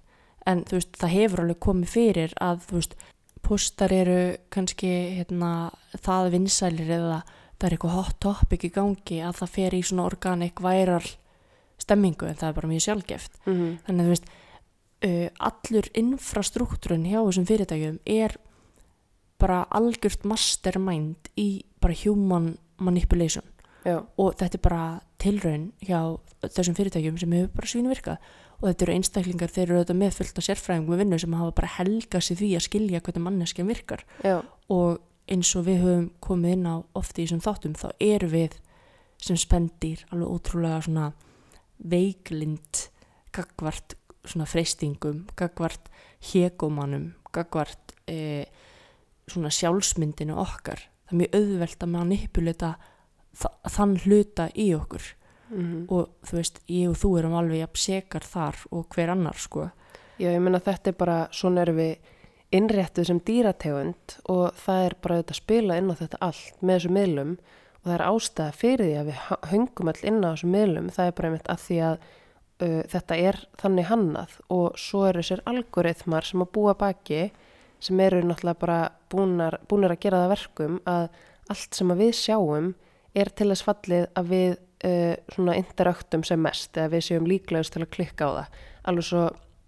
en þú veist það hefur alveg komið fyrir að þú veist postar eru kannski hérna, það vinsælir eða það er eitthvað hot topic í gangi að það fer í svona organic viral stemmingu en það er bara mjög sjálfgeft Mm. þannig að þú veist uh, allur infrastruktúrun hjá þessum fyrirtækjum er bara algjört mastermind í bara human manipulation. Já, og þetta er bara tilraun hjá þessum fyrirtækjum sem hefur bara svínu virkað og þetta eru einstaklingar, þeir eru auðvitað með fullt af sérfræðingum við vinnu sem hafa bara helgað sér því að skilja hvernig manneskjan virkar. Já, og eins og við höfum komið inn á oft í þessum þáttum þá eru við sem spendir alveg ótrúlega svona veiklind gagvart svona freystingum, gagvart hegómanum, gagvart e, svona sjálfsmyndinu okkar. Það er mjög auðvelt að manipulita þa þann hluta í okkur mm. og þú veist, ég og þú erum alveg jafn sekar þar og hver annar sko. já, ég meina þetta er bara, svona erum við innréttuð sem dýrategund og það er bara að spila inn á þetta allt með þessu miðlum og það er ástæða fyrir því að við höngum all inn á þessu miðlum, það er bara einmitt að því að uh, þetta er þannig hannað og svo eru þessir algoritmar sem að búa baki sem eru náttúrulega bara búnar, búnar að gera það að verkum að allt sem að við sjáum er til þess fallið að við uh, svona interaktum sem mest eða við séum líklegust til að klikka á það. Alveg svo,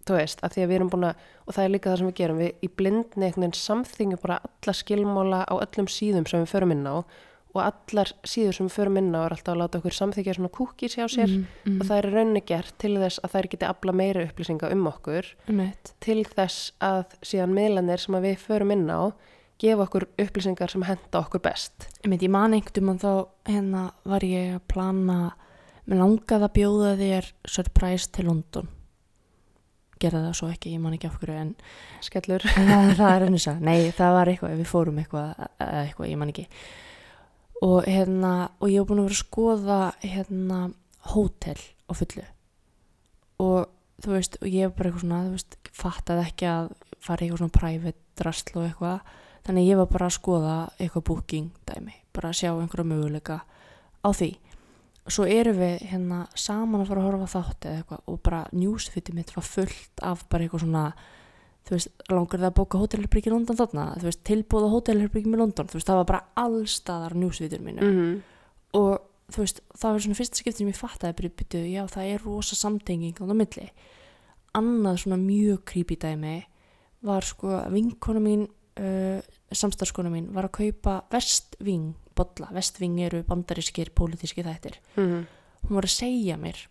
þú veist, að því að við erum búin að og það er líka það sem við gerum, við í blindni samþingjum bara alla skilmála á öllum síðum sem við förum inn á og allar síður sem förum inn á er alltaf að láta okkur samþykja svona kúkis hjá sér. Mm, og það er í rauninni gert til þess að þær geti afla meiri upplýsinga um okkur. Einmitt. til þess að síðan miðlanir sem við förum inn á gefa okkur upplýsingar sem henda okkur best. Ég man einhvern veginn þá hérna var ég að plana mér langaði að bjóða þér surprise til London. Gerði það svo ekki, ég man ekki af hverju en skellur. Það, það er ennus að, nei það var eitthvað, við fórum eitthvað, eitthvað, ég man ekki og hérna, og ég hef búin að vera að skoða hérna hótel á fullu. Og þú veist, og ég hef bara eitthvað svona, þú veist, fattaði ekki að fara eitthvað svona private drasl og eitthvað, þannig ég var bara að skoða eitthvað booking dæmi, bara að sjá einhverja möguleika á því. Svo erum við hérna saman að fara að horfa þátt eða eitthvað og bara newsfitið mitt var fullt af bara eitthvað svona þú veist, langar það að bóka hótelherbyggi í London þarna, þú veist, tilbúða hótelherbyggi í London, þú veist, það var bara allstaðar newsfitið mínu mm og þú veist, það var svona fyrsta skipti sem ég fattaði bara, byrju, já, það er rosa samtenging á það milli. Annað svona mjög creepy dæmi var sko að vinkona mín uh, samstarfskona mín var að kaupa vestving bolla, vestving eru bandarískir pólitíski þættir. -hmm. hún var að segja mér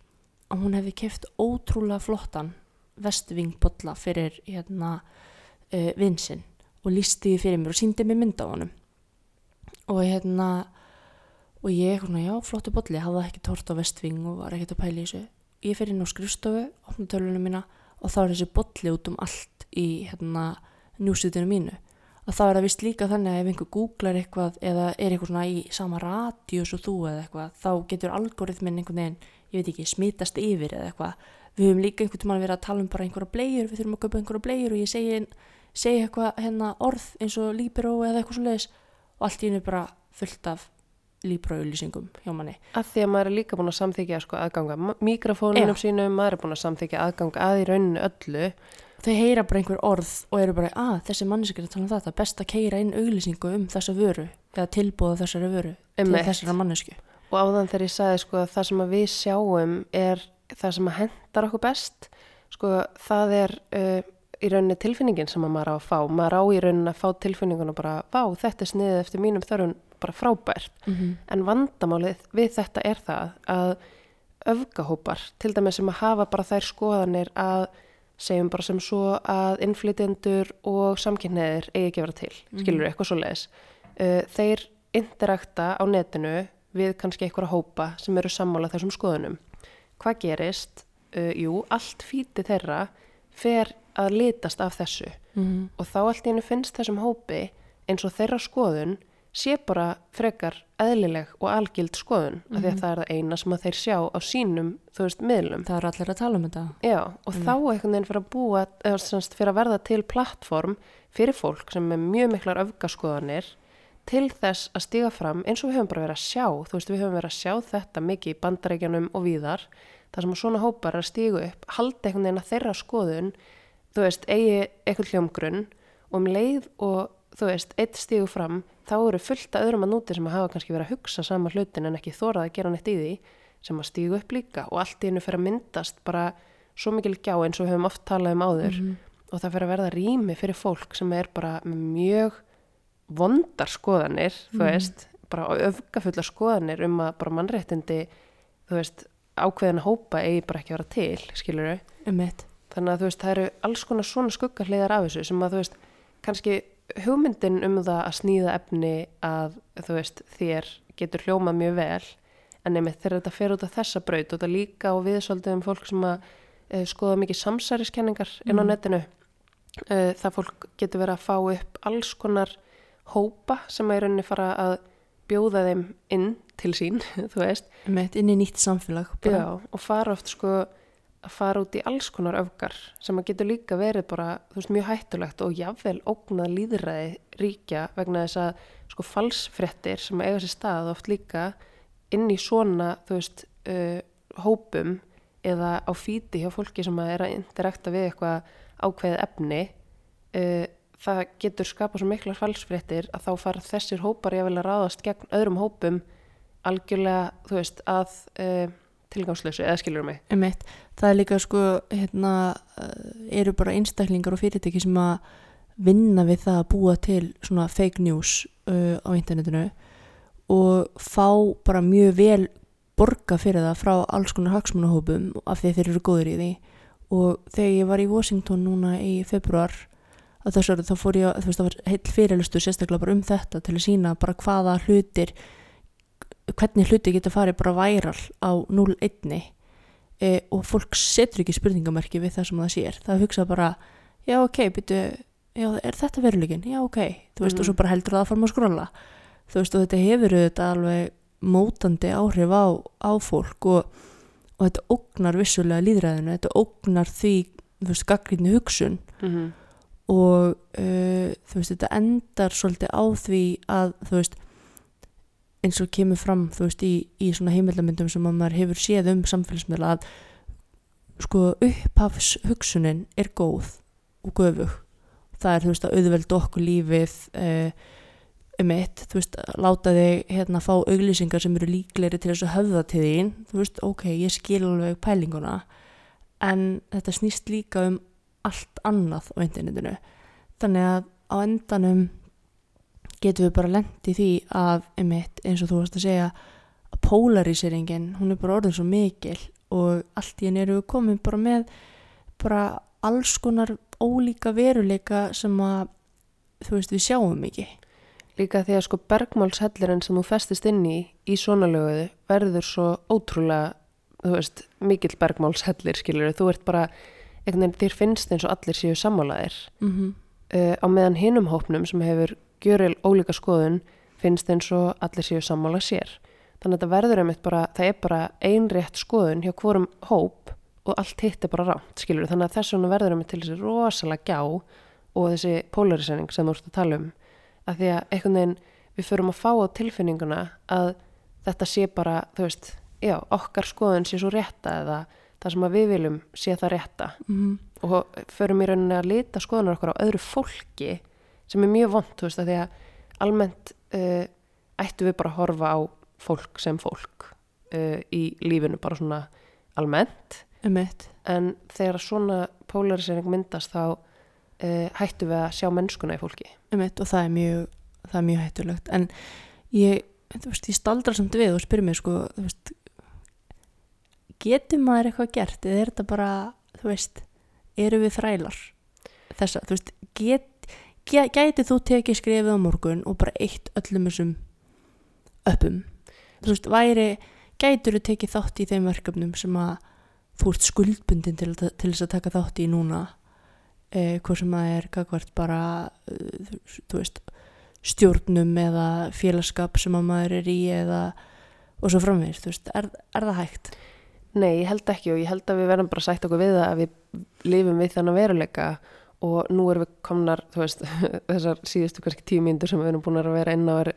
að hún hefði keft ótrúlega flottan vestving bolla fyrir hérna uh, vinsinn og lísti því fyrir mér og síndi mér mynd á honum. Og hérna og ég svona, já, flottu bolli hafði ekki tort á vestving og var ekkert að pæla í þessu. Ég fer inn á skrifstofu, opna tölunum mína og þá er þessi bolli út um allt í hérna njúsitinu mínu. Og þá er það vist líka þannig að ef einhver googlar eitthvað eða er eitthvað svona í sama radíus og þú eða eitthvað þá getur algoritminn einhvern veginn, ég veit ekki, smitast yfir eða eitthvað. Við höfum líka einhvern tímann verið að tala um bara einhverja blegjur, við þurfum að kaupa einhverja blegjur og ég segi, segi eitthvað hérna orð eins og Libero eða eitthvað svo leiðis og allt í hennu bara fullt af Libero-auðlýsingum hjá manni. Að því að maður er líka búin að samþykja sko, aðganga mikrofónunum sínum, maður er búin að samþykja aðgang að í rauninu öllu. Þau heyra bara einhver orð og eru bara að þessi manneskir að tala um þetta, best að keira inn auglýsingu um þessa vöru eða tilbúða þessari vöru Einmitt. til þessara mannesku og áðan þegar ég sagði sko að það sem að við sjáum er það sem að hendar okkur best sko það er uh, í rauninni tilfinningin sem að maður á að fá maður á í rauninni að fá tilfinninguna bara vá þetta er sniðið eftir mínum þörfun bara frábært mm -hmm. en vandamálið við þetta er það að öfgahópar til dæmis sem að hafa bara þær skoðanir að segjum bara sem svo að innflytjendur og samkynneðir eigi ekki að vera til, Mhm. skilur eitthvað svo leiðis. Uh, þeir interakta á netinu við kannski einhverja hópa sem eru sammála þessum skoðunum. Hvað gerist? Uh, jú, allt fíti þeirra fer að litast af þessu Mhm. og þá allt í hennu finnst þessum hópi eins og þeirra skoðun sé bara frekar eðlileg og algild skoðun af því að það er það eina sem þeir sjá á sínum, þú veist, miðlum. það eru allir að tala um þetta Já, og þá einhvern veginn fyrir að búa, eða semst fyrir að verða til plattform fyrir fólk sem er mjög miklar öfgaskoðanir til þess að stiga fram eins og við höfum bara verið að sjá, þú veist, við höfum verið að sjá þetta mikið í bandarækjanum og víðar, það sem að svona hópar að stiga upp, halda einhvern veginn að þeirra skoðun, þú veist, eigi eitthvað hljómgrunn og um leið og þú veist, eitt stigu fram, þá eru fullt af öðrum að núti sem að hafa kannski verið að hugsa sama hlutin en ekki þórað að gera neitt í því sem að stígu upp líka og allt í hennu fyrir að myndast bara svo mikil gjá eins og við höfum oft talað um áður Mhm. og það fyrir að verða rými fyrir fólk sem er bara mjög vondar skoðanir, þú Mhm. veist bara öfgafullar skoðanir um að bara mannréttindi, þú veist ákveðin hópa eigi bara ekki að vera til skilur þau, um þannig að þú veist það eru alls konar svona skuggahliðar af þessu sem að þú veist, kannski hugmyndin um það að snýða efni að þú veist, þér getur hljómað mjög vel en nefnir þegar þetta fer út af þessa braut og þetta líka og við svolítið um fólk sem að uh, skoða mikið samsæriskenningar inn á Mm. netinu uh, það fólk getur verið að fá upp alls konar hópa sem að í rauninni fara að bjóða þeim inn til sín, þú veist mitt, inn í nýtt samfélag bara. Já, og fara oft sko að fara út í alls konar öfgar sem að getur líka verið bara, þú veist, mjög hættulegt og jafnvel ógnað líðræði ríkja vegna þess að sko falsfrettir sem eiga sér stað oft líka inn í svona, þú veist, uh, hópum eða á fíti hjá fólki sem að er að interakta við eitthvað ákveðið efni uh, það getur skapað svo miklar falsfrettir að þá fara þessir hópar ég að ráðast gegn öðrum hópum algjörlega, þú veist, að uh, tilgangslösu, eða skilur mig? Um mitt, það er líka sko hérna, uh, eru bara einstaklingar og fyrirtæki sem að vinna við það að búa til svona fake news uh, á internetinu og fá bara mjög vel borga fyrir það frá alls konar hagsmunahópum af því þeir eru góður í því. Og þegar ég var í Washington núna í februar að þess að þá fór ég að, þú veist, það var heill fyrirlustu sérstaklega bara um þetta til að sína bara hvaða hlutir hvernig hluti geta farið bara væral á 0-1 uh, e, og fólk setur ekki spurningamerki við það sem það sér það hugsa bara, já ok, byrju já, er þetta veruleikin? Já ok þú veist, Mhm. og svo bara heldur það að fara að skrolla þú veist, og þetta hefur þetta alveg mótandi áhrif á, á fólk og, og þetta ógnar vissulega líðræðinu, þetta ógnar því þú veist, gaggrínni hugsun Mhm. Og uh, þú veist, þetta endar svolítið á því að þú veist eins og kemur fram þú veist í, í svona heimildamyndum sem að maður hefur séð um samfélagsmiðla að sko upphafs hugsunin er góð og göfug. Það er þú veist að auðvelda okkur lífið uh, um eitt, þú veist, láta þig hérna fá auglýsingar sem eru líklegri til þess að höfða til þín, þú veist, ok, ég skil alveg pælinguna en þetta snýst líka um allt annað á internetinu. Þannig að á endanum getum við bara lent í því að einmitt, eins og þú varst að segja að polaríseringin, hún er bara orðin svo mikil og allt í henni eru við komin bara með bara alls konar ólíka veruleika sem að þú veist við sjáum ekki. Líka því að sko bergmálshellirinn sem þú festist inn í í svona löguðu verður svo ótrúlega, þú veist, mikill bergmálshellir, skilur þú ert bara, einhvern veginn þér finnst eins og allir séu sammálaðir. mm -hmm. Uh, á meðan hinum hópnum sem hefur gjöril ólíka skoðun finnst eins og allir séu sammála sér. Þannig að þetta verður einmitt bara, það er bara einrétt skoðun hjá hvorum hóp og allt hitt er bara rámt, skilur Þannig að þess vegna verður einmitt til þessi rosalega gjá og þessi polarisering sem þú ert að tala um að því að einhvern veginn við förum að fá á tilfinninguna að þetta sé bara, þú veist, já, okkar skoðun sé svo rétta eða það sem við viljum sé það rétta. Mm og förum í rauninni að lita skoðunar okkar á öðru fólki sem er mjög vond, þú veist, að því að almennt uh, ættu við bara að horfa á fólk sem fólk uh, í lífinu bara svona almennt. Einmitt. En þegar svona polarisering myndast þá uh, hættu við að sjá mennskuna í fólki. Einmitt og það er mjög það er mjög hættulegt. En ég, þú veist, ég staldra samt við og spyr mér sko, þú veist getur maður eitthvað gert? Eða er þetta bara, þú veist eru við þrælar? Þessa, þú veist, get, get, gæti þú tekið skrefið á morgun og bara eitt öllum þessum öppum? Þú veist, væri gætur þú tekið þátt í þeim verkefnum sem að þú ert skuldbundin til, til þess að taka þátt í núna? Eh, hvað sem að er gagvart bara uh, þú veist stjórnum eða félagskap sem að maður er í eða og svo framvegist, þú veist, er, er það hægt? Nei, ég held ekki og ég held að við verðum bara sætt okkur við það að við lifum við þannig veruleika og nú erum við komnar, þú veist, þessar síðustu kannski tíu mínútur sem við erum búin að vera inn á er,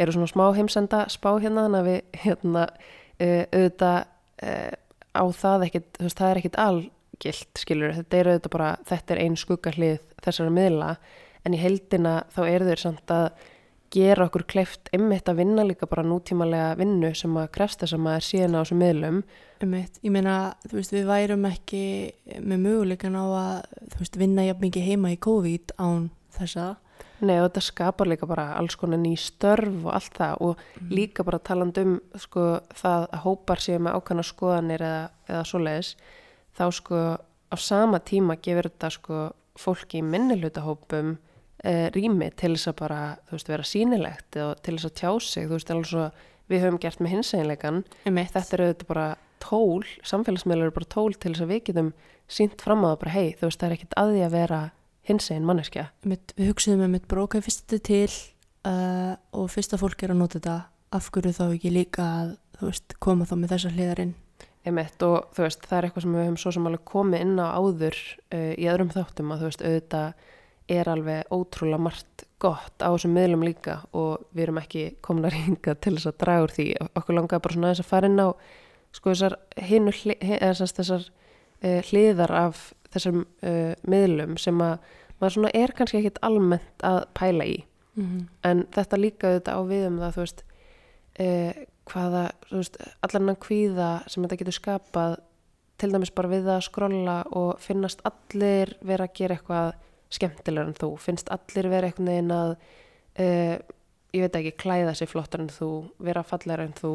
eru svona smá heimsenda spá hérna þannig að við hérna uh, auðvitað uh, á það ekkit, þú veist, það er ekkit algilt, skilur, þetta er auðvitað bara, þetta er ein skuggahlið þessara miðla en í heldina þá eru þeir samt að gera okkur kleift einmitt að vinna líka bara nútímalega vinnu sem að krefst þess að maður síðan á þessum miðlum. Einmitt, ég meina, þú veist, við værum ekki með möguleikan á að, þú veist, vinna jafn mikið heima í COVID án þessa. Nei og þetta skapar líka bara alls konar ný störf og allt það. Og líka bara taland um sko það að hópar séu með ákvæmna skoðanir eða, eða svoleiðis þá sko á sama tíma gefur þetta sko fólki í minnihlutahópum e, rými til þess að bara þú veist vera sýnilegt og til þess að tjá sig. Þú veist alveg svo við höfum gert með Einmitt, þetta eru auðvitað bara tól samfélagsmiðlar eru bara tól til þess að við getum sínt fram á það bara hei þú veist það er ekkit að því að vera hinsegin manneskja. Við hugsiðum einmitt bara ok, fyrst þetta er til uh, og fyrst að fólk er að nota þetta, af hverju þá ekki líka að, þú veist, koma þá með þessa hliðarinn. Einmitt og þú veist, það er eitthvað sem við höfum svo sem alveg komið inn á áður uh, í öðrum þáttum að þú veist, auðvitað er alveg ótrúlega margt gott á þessum miðlum líka og við erum ekki komin að ringa til þess að draga úr því. Okkur langaði bara svona aðeins að fara inn á sko þessar hinu þessar, uh, hliðar af þessum uh, miðlum sem að maður svona er kannski ekkit almennt að pæla í Mm -hmm. en þetta líka auðvitað á við um það þú veist eh, hvaða, þú veist, allan hann kvíða sem þetta getur skapað til dæmis bara við að skrolla og finnast allir vera að gera eitthvað skemmtilegur en þú, finnst allir vera eitthvað neginn að eh, ég veit ekki, klæða sig flottar en þú vera fallegur en þú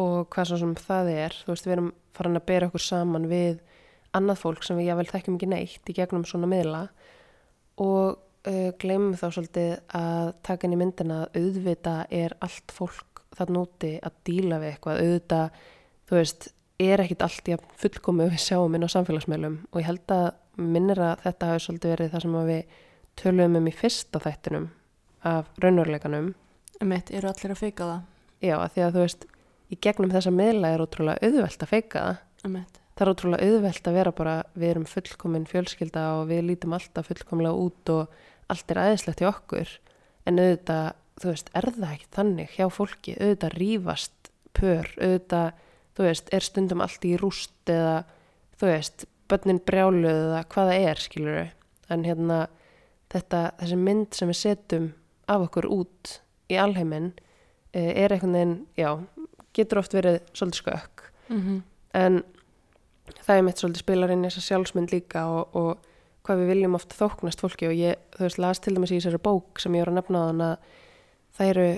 og hvað sem það er, þú veist, við erum farin að bera okkur saman við annað fólk sem við jável þekkjum ekki neitt í gegnum svona miðla og uh, gleymum þá svolítið að taka inn í myndina að auðvita er allt fólk þarna úti að díla við eitthvað. Auðvita, þú veist er ekkit allt í að fullkomu við sjáum inn á samfélagsmeilum og ég held að minnir að þetta hafi svolítið verið það sem við töluðum um í fyrsta þættinum af raunveruleikanum Emitt, eru allir að feika það? já, að því að þú veist í gegnum þessa miðla er ótrúlega auðvelt að feika það Emitt. það er ótrúlega auðvelt að vera bara við erum fullkomin fjölskylda og við lítum alltaf fullkomlega út og allt er aðeinslegt í okkur en auðvitað, þú veist, er það ekki þannig hjá fólki, auðvitað rífast pör, auðvitað þú veist, er stundum allt í rúst eða þú veist, börnin brjáluð eða hvað það er, skilur en hérna, þetta, þessi mynd sem við setjum af okkur út í alheiminn eh, er einhvern veginn, já, getur oft verið svolítið skökk. Mm en það er mitt svolítið spilar inn í þessa sjálfsmynd líka og, og hvað við viljum oft þóknast fólki. Og ég, þú veist, las til dæmis í þessari bók sem ég var að nefna á þann að það eru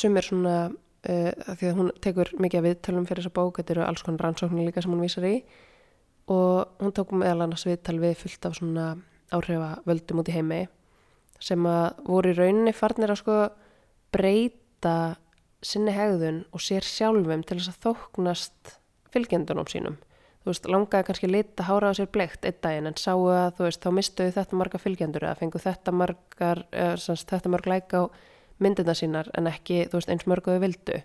sumir svona uh, því að hún tekur mikið af viðtölum fyrir þessa bók, þetta eru alls konar rannsóknir líka sem hún vísar í og hún tók meðal annars viðtal við fullt af svona áhrifa völdum út í heimi sem að voru í rauninni farnir að sko breyta sinni hegðun og sér sjálfum til þess að þóknast fylgjendunum sínum. Þú veist, langaði kannski lita hára á sér bleikt einn daginn en sáu að þú veist, þá mistuðu þetta marga fylgjendur eða fengu þetta margar, eða, semst, þetta marg læka á myndina sínar en ekki, þú veist, eins mörguðu vildu.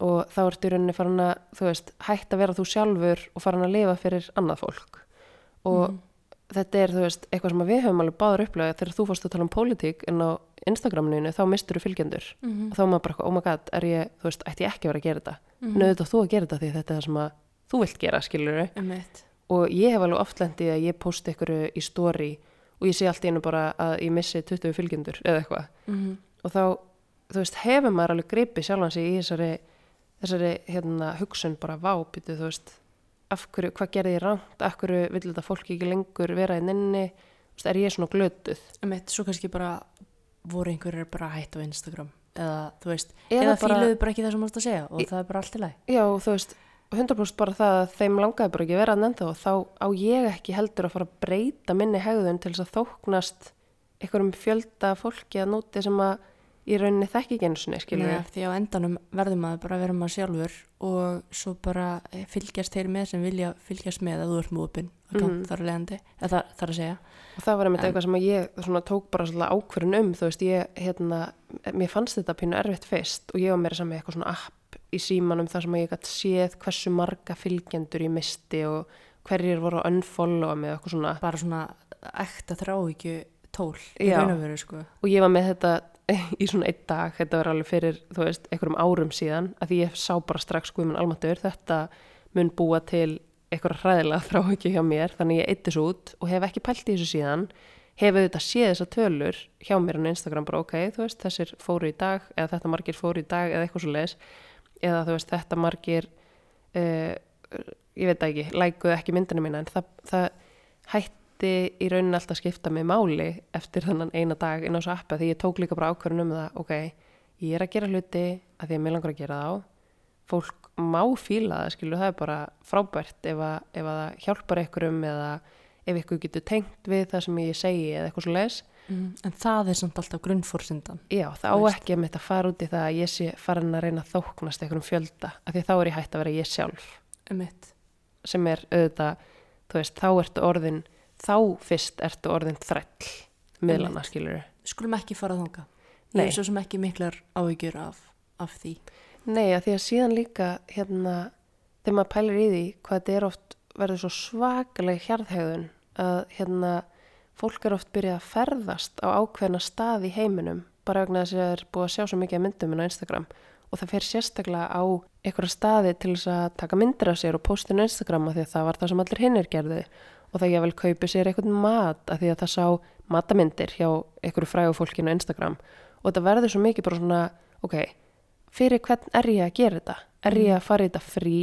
Og þá ertu í rauninni farin að, þú veist, hætt að vera þú sjálfur og farin að lifa fyrir annað fólk. Og þetta er, þú veist, eitthvað sem við höfum alveg báður upplega þegar þú fórst að tala um pólitík en á Instagraminu þá mistur þú fylgjendur -hmm. og þá er maður bara, oh my god, er ég, þú veist, ætti ég ekki að vera að gera þetta Mhm. en auðvitað þú að gera þetta því þetta er það sem að þú vilt gera, skilur Emitt. og ég hef alveg oft lendið að ég posti ykkur í story og ég sé allt einu bara að ég missi 20 fylgjendur eða eitthvað Mm og þá, þú veist, hefur maður alveg gripið sjálfan sig í þessari þessari, hérna, hugsun bara vápítu, þú veist, hverju, hvað gerði ég rangt, af hverju vill þetta fólk ekki lengur vera í nenni, þú veist, er ég svona glötuð? Emitt, svo kannski bara voru einhverjir bara hætt á Instagram? Eða þú veist, Eða eða, bara- fíluðu bara ekki það sem mást að segja og það er bara allt í lagi. Já, og þú veist, 100% bara það að þeim langaði bara ekki vera að nefnda og þá á ég ekki heldur að fara að breyta minni hegðun til þess að þóknast einhverjum fjölda fólki að nóti sem að í rauninni þekki ekki einu sinni, skilur Nei, því á endanum verður maður bara að vera maður sjálfur og svo bara eh, fylgjast þeir með sem vilja fylgjast með að þú ert múpin Mhm. þar að leiðandi, eða þar, þar að segja. og það var einmitt eitthvað sem að ég svona tók bara svolítið ákvörðun um, þú veist, ég hérna, mér fannst þetta pínu erfitt fyrst og ég var meira saman með eitthvað svona app í símanum þar sem að ég gætt séð hversu marga fylgjendur ég misti og hverjir voru að unfollowa mig og eitthvað svona Bara svona ekta þráhyggju tól í Já. raun og veru sko. og ég var með þetta í svona einn dag, þetta var alveg fyrir þú veist, einhverjum árum síðan að ég sá bara strax guðminn almatur, þetta mun búa til eitthvað hræðilega þrá ekki hjá mér, þannig ég eitt þessu út og hef ekki pælt í þessu síðan hef auðvitað séð þessar tölur hjá mér á Instagram bara ok, þú veist, þessir fóru í dag eða þetta margir fóru í dag eða eitthvað svo leis eða þú veist, þetta margir uh, ég veit ekki lækuðu ekki myndinu mína en það, það hætti í rauninni alltaf að skipta mig máli eftir þannan eina dag inn á þessu appi því ég tók líka bara ákvörðun um það ok, ég er að gera hluti að því að mér langar að gera þá fólk má fíla það, skilur, það er bara frábært ef að, ef að það hjálpar einhverjum eða ef ykkur getur tengt við það sem ég segi eða eitthvað svo leis mm. En það er samt alltaf grunnfórsindan. Já, það á veist. ekki að mitt að fara út í það að ég sé farin að reyna að þóknast einhverjum fjölda, af því þá er ég hægt að vera ég sjálf Emitt. sem er auðvitað, þú veist, þá ertu orðin, þá fyrst ertu orðin þræll, miðlana, skilur Skulum ekki fara þanga. Ég Nei. er svo sem ekki miklar áhyggjur af, af því. Nei, að því að síðan líka, hérna, þegar maður pælir í því hvað þetta er oft, verður svo svakaleg hjarðhegðun að, hérna, fólk er oft byrjað að ferðast á ákveðna stað í heiminum, bara vegna þess að það er búið að sjá svo mikið myndum inn á Instagram og það fer sérstaklega á einhverja staði til þess að taka myndir af sér og postin á Instagram af því að það var það sem allir hinnir gerðu og það ég vel kaupi sér einhvern mat af því að það sá matamyndir hjá einhverju frægu fólkinu á Instagram og þetta verður svo mikið bara svona, ok, fyrir hvern er ég að gera þetta? Er ég að fara í þetta frí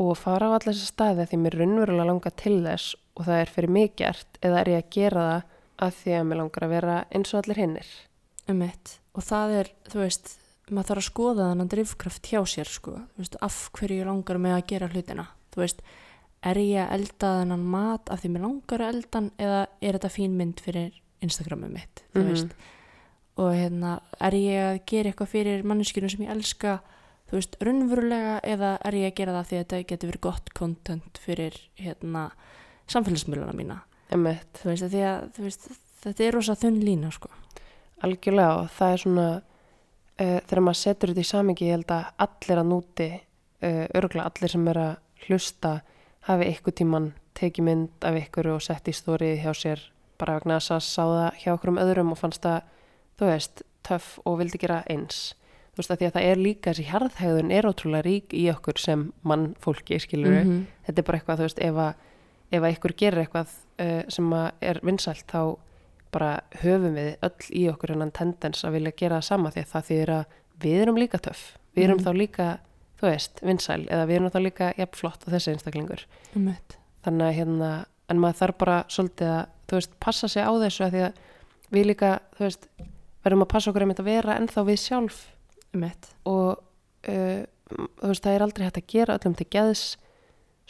og fara á alla þessa staði að því mér raunverulega langar til þess og það er fyrir mig gert eða er ég að gera það að því að mér langar að vera eins og allir hinnir? Emitt. Og það er, þú veist, maður þarf að skoða þannig drifkraft hjá sér, sko. Þú veist, af hverju langar mig að gera hlutina. Þú veist, er ég að elda þennan mat af því mér langar að elda eða er þetta fín mynd fyrir Instagramið mitt, Mhm. veist. Og hérna, er ég að gera eitthvað fyrir manneskjunum sem ég elska þú veist, raunverulega eða er ég að gera það því að þetta getur verið gott content fyrir hérna samfélagsmiðluna mína Emmett, þú veist, því að þú veist, þetta er rosa þunn lína sko. algjörlega og það er svona uh, þegar maður setur þetta í samingi ég held að allir að núti uh, örgulega allir sem er að hlusta hafi ykkur tíman tekið mynd af ykkur og sett í stórið hjá sér bara vegna þess að það hjá okkur um öðrum og fannst það, þú veist, töff og vildi gera eins þú veist að því að það er líka þessi hjarðhegðun er ótrúlega rík í okkur sem mann fólki skilur Mhm. þetta er bara eitthvað, þú veist, ef að ef að ykkur gerir eitthvað uh, sem er vinsælt þá bara höfum við öll í okkur hennan tendens að vilja gera það sama því að það þýðir að við erum líka töff við erum Mhm. þá líka, þú veist, vinsæl eða við erum þá líka jafn flott á þessi einstaklingur Einmitt. þannig að hérna en maður þarf bara svolítið að, þú veist, passa sig á þessu að því að við líka, þú veist verðum að passa okkur einmitt að vera ennþá við sjálf Einmitt. og uh, þú veist, það er aldrei hægt að gera öllum til geðs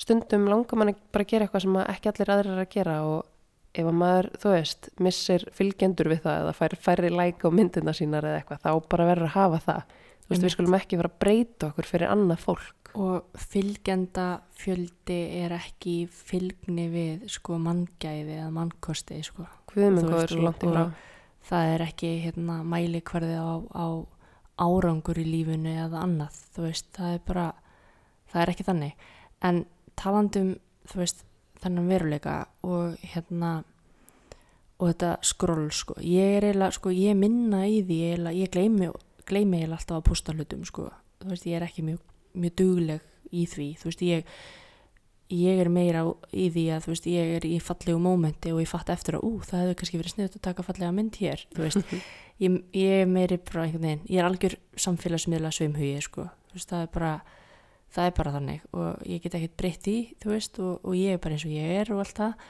stundum langar mann bara að gera eitthvað sem ekki allir aðrir er að gera og ef að maður, þú veist, missir fylgjendur við það eða fær færri læk á myndina sínar eða eitthvað, þá bara verður að hafa það þú veist, við skulum ekki vera að breyta okkur fyrir annað fólk. Og fylgjenda fjöldi er ekki fylgni við sko manngæði eða mannkosti sko. Veist, og- langt í frá. og- það er ekki hérna, mæli hverði á, á árangur í lífunu eða annað þú veist, það er bara það er ekki þannig. En talandum, þú veist, þennan veruleika og hérna og þetta skroll sko. Ég er eiginlega, sko, ég minna í því eiginlega- ég gleymi, gleymi eiginlega alltaf að posta hlutum sko, þú veist, ég er ekki mjög, mjög dugleg í því, þú veist, ég ég er meira í því að þú veist, ég er í fallegu mómenti og ég fatt eftir að, ú, það hefur kannski verið sniðut að taka fallega mynd hér, þú veist. Ég, ég er meiri bara einhvern veginn ég er algjör samfélagsmiðla sveimhugi sko. Þú veist, það er bara það er bara þannig og ég get ekkert breytt í þú veist, og, og ég er bara eins og ég er og allt það.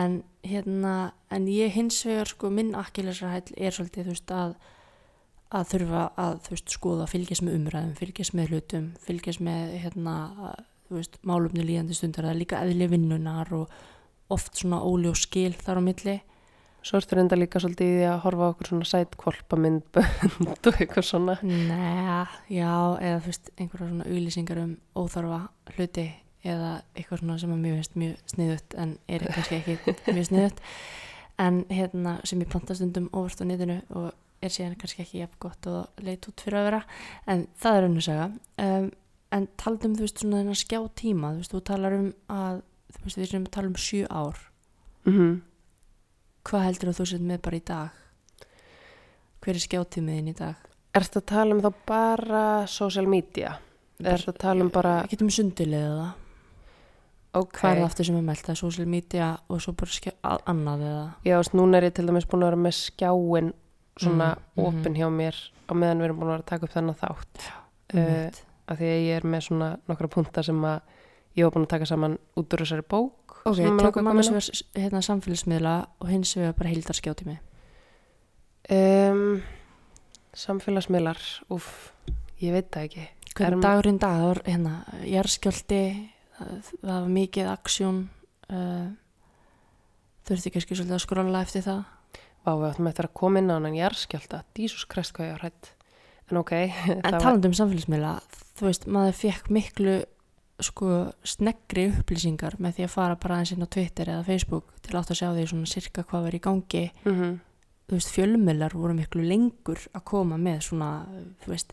En hérna en ég hins vegar sko minn akkilesarhæll er svolítið þú veist að að þurfa að veist skoða fylgjast með umræðum, fylgjast með hlutum fylgjast með hérna veist, málumni líðandi stundar, það er líka eðli vinnunar og oft svona óljós skil þar á milli. Svo ertu reynda líka svolítið í því að horfa okkur svona sæt kvolpamynd og eitthvað svona. Nei, já, eða þú veist, einhverja svona auðlýsingar um óþarfa hluti eða eitthvað svona sem að mjög mjög sniðut en er kannski ekki mjög sniðut en hérna sem ég panta stundum óvart á netinu og er síðan kannski ekki jafn gott og leit út fyrir að vera en það er önnur saga. Um, en taldum þú veist svona þennan skjá tíma þú veist, þú talar um að þú veist, við erum að tala um sjö ár. Mm hvað heldur þú sett með bara í dag? Hver er skjátímiðin í dag? Ertu að tala um þá bara social media? Eða ertu að tala um bara, getum við sundilega það. Ok, hvað er það aftur sem er meldt, er social media og svo bara skjá, að- annað eða? Já, núna er ég til dæmis búin að vera með skjáin svona Mm, opin hjá mér á meðan við erum búin að taka upp þennan þátt. Uh, Einmitt. að því að ég er með svona nokkra punta sem að ég var búin að taka saman út úr þessari bók ok, tökum annars vegar hérna, samfélagsmiðla og hins vegar bara heildar skjátími um, Samfélagsmiðlar, úff, ég veit það ekki. Hvernig dagurinn dag, það var hérna jarðskjálti, það, það var mikið aksjón uh, þurfti kannski svolítið að skrolla eftir það Vá, við áttum eftir að koma inn á hann jarðskjálta, dísus krest hvað ég var hætt en ok, En það var um samfélagsmiðla, þú veist, maður fekk miklu sko sneggri upplýsingar með því að fara bara aðeins inn á Twitter eða Facebook til átt að sjá því svona sirka hvað var í gangi. mm Þú veist, fjölmjölar voru miklu lengur að koma með svona, þú veist,